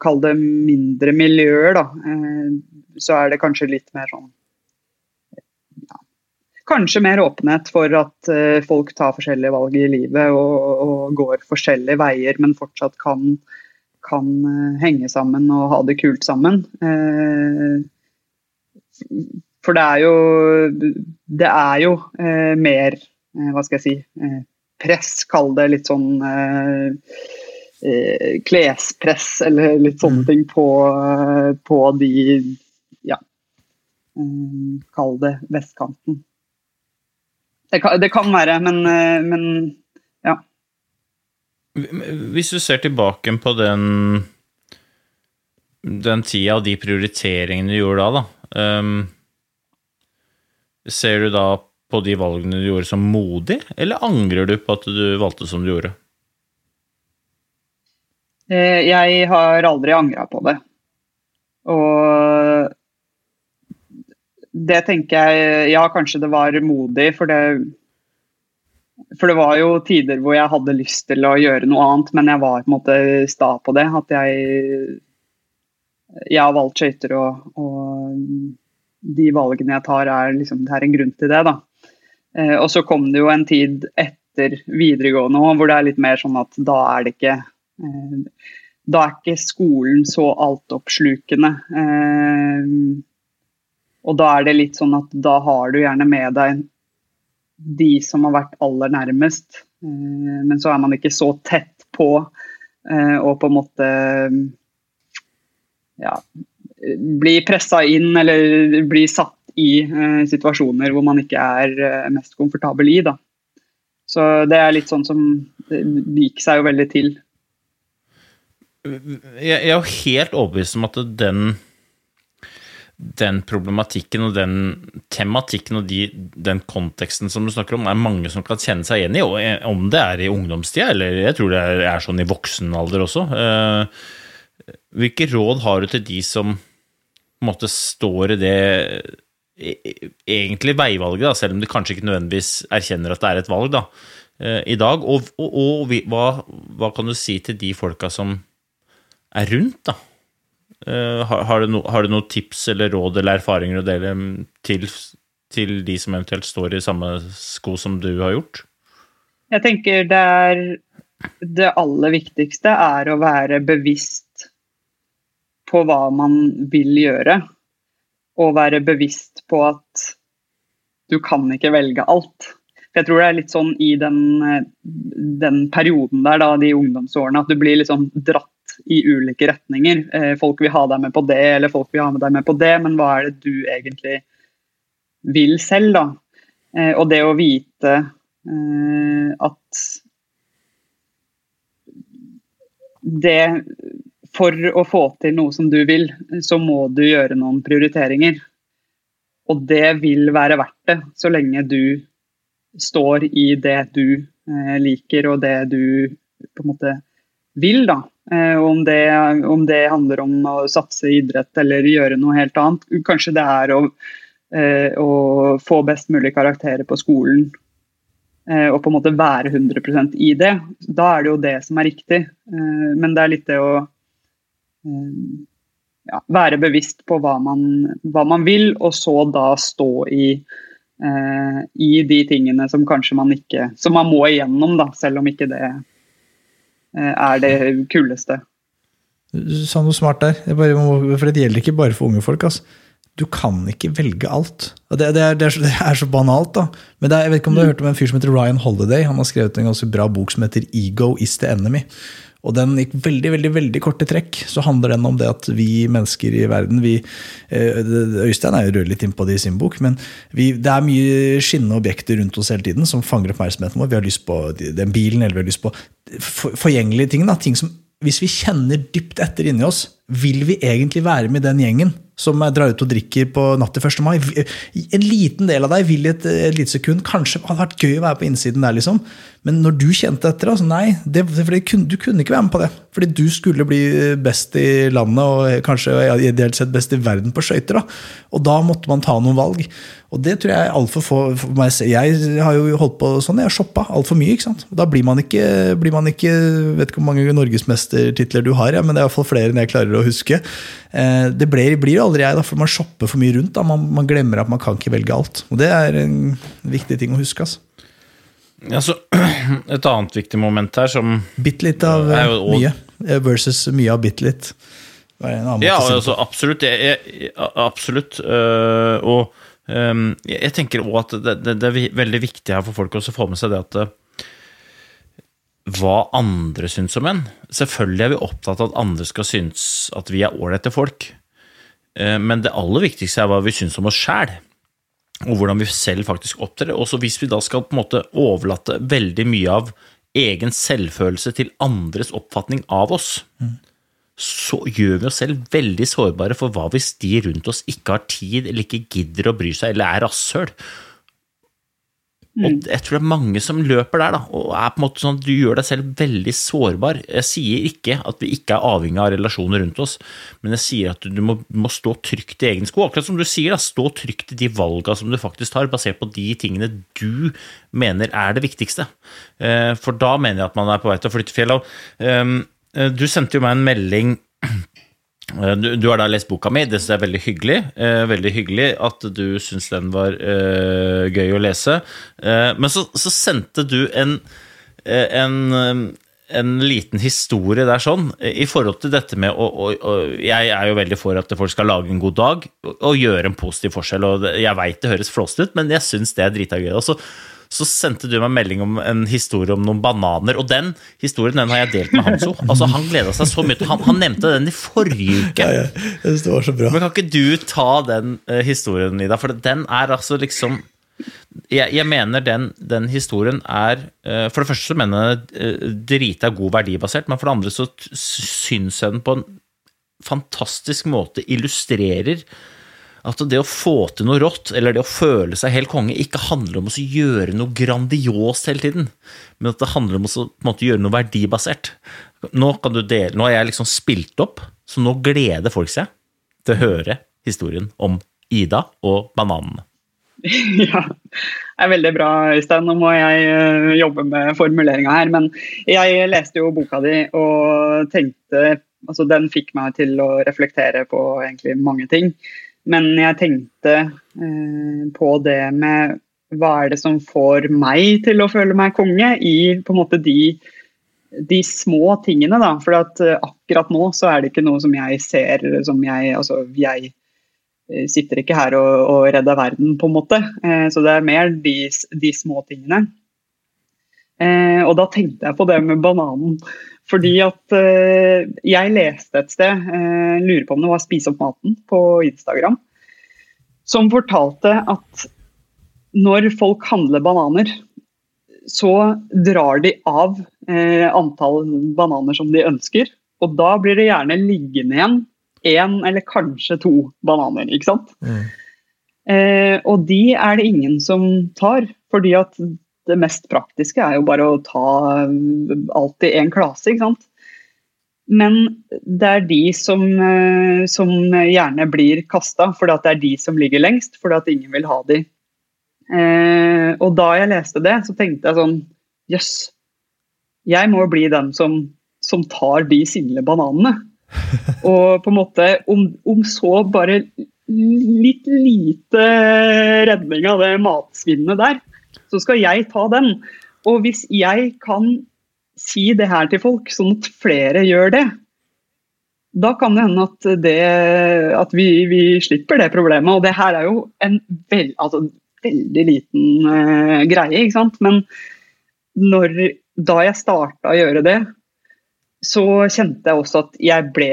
kall det mindre miljøer, da, eh, så er det kanskje litt mer sånn ja, Kanskje mer åpenhet for at eh, folk tar forskjellige valg i livet og, og går forskjellige veier, men fortsatt kan, kan eh, henge sammen og ha det kult sammen. Eh, for det er jo Det er jo eh, mer eh, Hva skal jeg si eh, Press, kall det litt sånn eh, eh, klespress eller litt sånne ting på, eh, på de Ja. eh, kall det vestkanten. Det kan, det kan være, men, men ja. Hvis du ser tilbake på den den tida og de prioriteringene du gjorde da, da um, ser du da på de valgene du gjorde som modig, eller angrer du på at du valgte som du gjorde? Eh, Jeg har aldri angra på det. Og det tenker jeg Ja, kanskje det var modig, for det For det var jo tider hvor jeg hadde lyst til å gjøre noe annet, men jeg var på en måte sta på det. At jeg Jeg har valgt skøyter, og, og de valgene jeg tar, er liksom Det er en grunn til det, da. Eh, og så kom det jo en tid etter videregående òg, hvor det er litt mer sånn at da er det ikke eh, da er ikke skolen så altoppslukende. Eh, og da er det litt sånn at da har du gjerne med deg de som har vært aller nærmest, men så er man ikke så tett på og på en måte ja, bli pressa inn eller bli satt i eh, situasjoner hvor man ikke er eh, mest komfortabel i. Da. Så det er litt sånn som Det viker seg jo veldig til. Jeg er jo helt overbevist om at den den problematikken og den tematikken og de, den konteksten som du snakker om, er mange som kan kjenne seg igjen i, eh, om det er i ungdomstida, eller jeg tror det er, er sånn i voksen alder også. Eh, hvilke råd har du til de som på en måte står i det egentlig veivalget, da, selv om de kanskje ikke nødvendigvis erkjenner at det er et valg da, eh, i dag? Og, og, og hva, hva kan du si til de folka som er rundt, da? Eh, har, har, du no, har du noen tips eller råd eller erfaringer å dele til, til de som eventuelt står i samme sko som du har gjort? Jeg tenker det er Det aller viktigste er å være bevisst på hva man vil gjøre. Og være bevisst på at du kan ikke velge alt. For jeg tror det er litt sånn i den, eh, den perioden der, da, de ungdomsårene, at du blir litt sånn dratt i ulike retninger. Eh, folk vil ha deg med på det, eller folk vil ha med deg med på det, men hva er det du egentlig vil selv, da? Eh, og det å vite at det For å få til noe som du vil, så må du gjøre noen prioriteringer. Og det vil være verdt det, så lenge du står i det du eh, liker og det du på en måte vil, da. Eh, om, det, om det handler om å satse i idrett eller gjøre noe helt annet. Kanskje det er å, eh, å få best mulig karakterer på skolen og på en måte være 100% i det. Da er det jo det som er riktig. Men det er litt det å ja, være bevisst på hva man, hva man vil, og så da stå i eh, i de tingene som kanskje man ikke Som man må igjennom, da, selv om ikke det eh, er det kuleste. Du sa noe smart der. Bare for det gjelder ikke bare for unge folk. Altså. Du kan ikke velge alt. Det, det, er, det, er så, det, er, så, banalt, da. Men jeg vet ikke om du har hørt om en fyr som heter Ryan Holiday. Han har skrevet en ganske bra bok som heter Ego is the enemy. Og den gikk veldig veldig, veldig korte trekk. Så handler den om det at vi mennesker i verden vi, Øystein er jo rød litt innpå det i sin bok, men vi, det er mye skinnende objekter rundt oss hele tiden som fanger oppmerksomheten vår. Vi har lyst på den bilen, eller vi har lyst på for, forgjengelige ting. Da, ting som hvis vi kjenner dypt etter inni oss, vil vi egentlig være med den gjengen som drar ut og drikker på natt til 1. mai? En liten del av deg vil i et, et lite sekund kanskje hadde vært gøy å være på innsiden der, liksom. Men når du kjente etter, altså nei, det, kunne, du kunne ikke være med på det. Fordi du skulle bli best i landet, og kanskje ideelt sett best i verden på skøyter. Og da måtte man ta noen valg. Og det tror jeg altfor få for meg Jeg har jo holdt på sånn, jeg har shoppa altfor mye. ikke sant? Da blir man ikke, blir man ikke Vet ikke hvor mange norgesmestertitler du har, ja, men det er iallfall flere enn jeg klarer å huske. Det blir, blir aldri jeg, da, for man shopper for mye rundt. da, man, man, glemmer at man kan ikke velge alt. Og det er en viktig ting å huske. altså. Altså, et annet viktig moment her som Bitte litt av jo, og, mye versus mye av bitte litt. Ja, altså, absolutt. Jeg, jeg, absolutt. Øh, og øh, jeg tenker òg at det, det, det, er veldig viktig her for folk å få med seg det at hva andre syns om en. Selvfølgelig er vi opptatt av at andre skal synes at vi er ålreite folk. Men det aller viktigste er hva vi syns om oss sjæl og hvordan vi selv faktisk opptrer. Også hvis vi da skal på en måte overlate veldig mye av egen selvfølelse til andres oppfatning av oss, så gjør vi oss selv veldig sårbare for hva hvis de rundt oss ikke har tid, eller ikke gidder å bry seg, eller er rasshøl. Og Mm. jeg tror det er mange som løper der, da, og er på en måte sånn at du gjør deg selv veldig sårbar. Jeg sier ikke at vi ikke er avhengig av relasjoner rundt oss, men jeg sier at du må, må stå trygt i egen sko. Akkurat som du sier, da, stå trygt i de valga som du faktisk tar, basert på de tingene du mener er det viktigste. Eh, For da mener jeg at man er på vei til å flytte fjell. Og, eh, Du sendte jo meg en melding du, du, har da lest boka mi, det synes jeg er veldig hyggelig. Eh, veldig hyggelig at du syns den var eh, gøy å lese. Eh, men så, så, sendte du en, en, en liten historie der sånn, i forhold til dette med å, å, å Jeg er jo veldig for at folk skal lage en god dag og, og gjøre en positiv forskjell. og Jeg veit det høres flåsete ut, men jeg syns det er drita gøy. Og så, så sendte du meg melding om en historie om noen bananer, og den historien den har jeg delt med Hanso. Altså, han gleda seg så mye han, han nevnte den i forrige uke. Ja, ja. Jeg synes det var så bra. Men kan ikke du ta den uh, historien, Ida? For den er altså liksom Jeg, jeg mener den, den historien er uh, For det første så mener jeg den er drita god verdibasert, men for det andre så syns jeg den på en fantastisk måte illustrerer at det å få til noe rått, eller det å føle seg helt konge, ikke handler om å gjøre noe grandios hele tiden, men at det handler om å måte, gjøre noe verdibasert. Nå, dele, nå har jeg liksom spilt opp, så nå gleder folk seg til å høre historien om Ida og bananene. Ja, det er veldig bra, Øystein. Nå må jeg eh, jobbe med formuleringa her. Men jeg leste jo boka di og tenkte Altså, den fikk meg til å reflektere på egentlig mange ting. Men jeg tenkte eh, på det med hva er det som får meg til å føle meg konge, i på en måte de, de små tingene, da. For at eh, akkurat nå så er det ikke noe som jeg ser som jeg Altså, jeg eh, sitter ikke her og, og redder verden, på en måte. Eh, så det er mer de, de små tingene. Eh, og da tenkte jeg på det med bananen. Fordi at eh, jeg leste et sted, eh, lurer på om det var Spis opp maten på Instagram, som fortalte at når folk handler bananer, så drar de av eh, antall bananer som de ønsker. Og da blir det gjerne liggende igjen én eller kanskje to bananer, ikke sant? Mm. Eh, og de er det ingen som tar, fordi at det mest praktiske er jo bare å ta alt i en klase, ikke sant. Men det er de som, eh, som gjerne blir kasta, for det er de som ligger lengst, fordi at ingen vil ha de. Eh, og da jeg leste det, så tenkte jeg sånn Jøss, jeg må bli den som, som tar de single bananene. Og på en måte, om, om så bare litt lite redning av det matsvinnet der, så skal jeg ta den. Og hvis jeg kan si det her til folk, sånn at flere gjør det, da kan det hende at, det, at vi, vi slipper det problemet. Og det her er jo en veld, altså, veldig liten uh, greie, ikke sant. Men når, da jeg starta å gjøre det, så kjente jeg også at jeg ble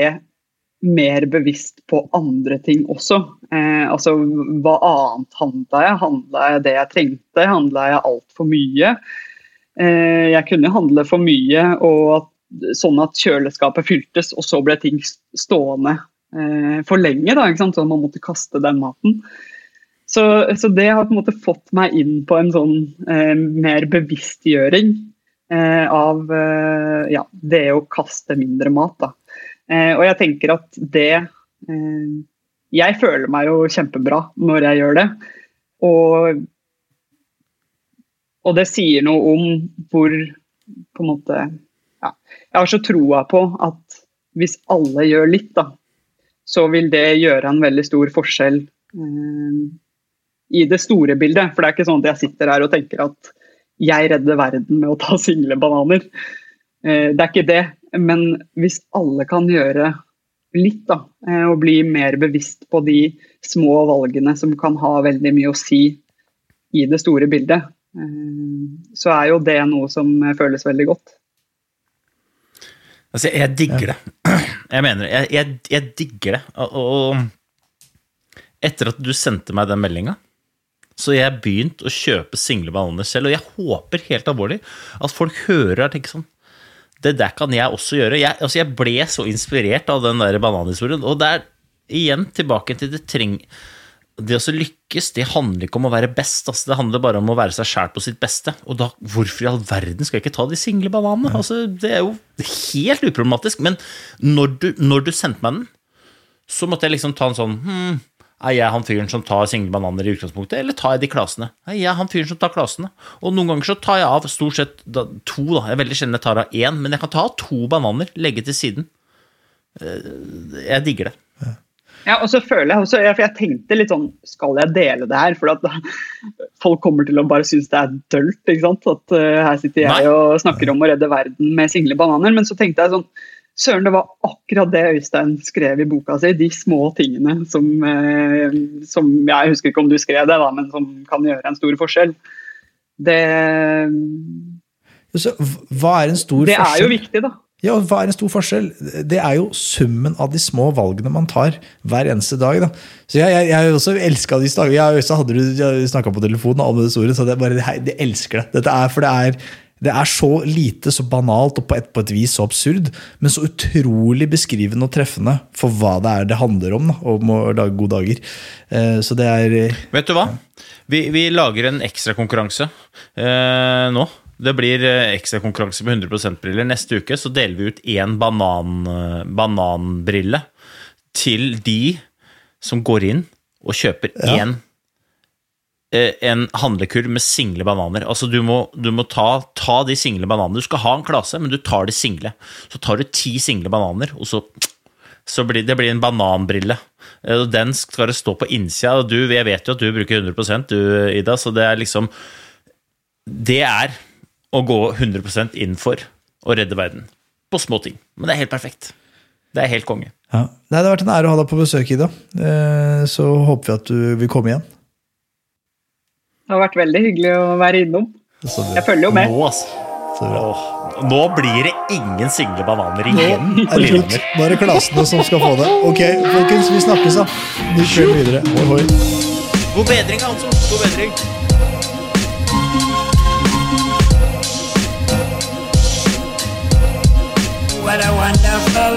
mer bevisst på andre ting også. Eh, altså hva annet handla jeg? Handla jeg det jeg trengte? Handla jeg altfor mye? Eh, jeg kunne handle for mye, at, sånn at kjøleskapet fyltes, og så ble ting stående eh, for lenge, da, ikke sant? Sånn at man måtte kaste den maten. Så, så det har på en måte fått meg inn på en sånn eh, mer bevisstgjøring eh, av eh, ja, det å kaste mindre mat. Da. Eh, og jeg tenker at det eh, Jeg føler meg jo kjempebra når jeg gjør det. Og, og det sier noe om hvor på en måte ja, Jeg har så troa på at hvis alle gjør litt, da, så vil det gjøre en veldig stor forskjell eh, i det store bildet. For det er ikke sånn at jeg sitter her og tenker at jeg redder verden med å ta single bananer. Eh, det er ikke det. Men hvis alle kan gjøre litt, da, eh, og bli mer bevisst på de små valgene som kan ha veldig mye å si i det store bildet, eh, så er jo det noe som føles veldig godt. Altså, jeg digger det. Jeg mener det. Jeg, jeg, jeg digger det. Og, og etter at du sendte meg den meldinga, så jeg begynt å kjøpe single bananer selv. Og jeg håper helt alvorlig at folk hører og tenker sånn Det der kan jeg også gjøre. Jeg, altså, jeg ble så inspirert av den der bananhistorien. Og det er igjen tilbake til det treng... Det å lykkes, det handler ikke om å være best. Altså, det handler bare om å være seg sjæl på sitt beste. Og da, hvorfor i all verden skal jeg ikke ta de single bananene? Altså, det er jo helt uproblematisk. Men når du, når du sendte meg den, så måtte jeg liksom ta en sånn hmm, Er jeg han fyren som tar single bananer i utgangspunktet, eller tar jeg de klasene? Er jeg han fyren som tar klasene? Og noen ganger så tar jeg av stort sett to, da. Jeg er veldig sjelden jeg tar av én, men jeg kan ta av to bananer, legge til siden. Eh, Jeg digger det. Ja, og så føler jeg også, for jeg tenkte litt sånn Skal jeg dele det her? For at folk kommer til å bare synes det er dølt. ikke sant? At uh, her sitter jeg Nei. og snakker om å redde verden med single bananer. Men så tenkte jeg sånn Søren, det var akkurat det Øystein skrev i boka si. De små tingene som, uh, som Jeg husker ikke om du skrev det, da, men som kan gjøre en stor forskjell. Det, Så, hva er en stor det er jo viktig, da. Ja, hva er en stor forskjell? Det er jo summen av de små valgene man tar hver eneste dag. Da. Så jeg, jeg, jeg også elska de dagene. Jeg og Øystein hadde snakka på telefonen om det store, så det bare, jeg, jeg elsker det. Dette er, for det er, det er så lite, så banalt og på et, på et vis så absurd, men så utrolig beskrivende og treffende for hva det er det handler om. Da, om å lage gode dager. Eh, Så det er Vet du hva? Vi, vi lager en ekstrakonkurranse eh, nå. Det blir eh, ekstrakonkurranse med 100 %-briller. Neste uke så deler vi ut én banan, eh, bananbrille til de som går inn og kjøper Ja. én eh, en handlekurv med single bananer. Altså Du må, du må ta, ta de single bananene. Du skal ha en klase, men du tar de single. Så tar du ti single bananer, og så så blir det blir en bananbrille. Eh, og Den skal det stå på innsida. du, Jeg vet jo at du bruker 100% du, Ida, så det er liksom Det er å gå 100% inn for å redde verden. På små ting. Men det er helt perfekt. Det er helt konge. ja. Det har vært en ære å ha deg på besøk, Ida. Eh, Så håper vi at du vil komme igjen. Det har vært veldig hyggelig å være innom. Jeg følger jo med. Nå, altså. Så bra. Åh, nå blir det ingen single bananer Nå igjen er det slutt. Nå er det klassene som skal få det. Ok, folkens, vi snakkes, da. Vi kjører videre. Hoi, hoi. God bedring, altså. God bedring. What a wonderful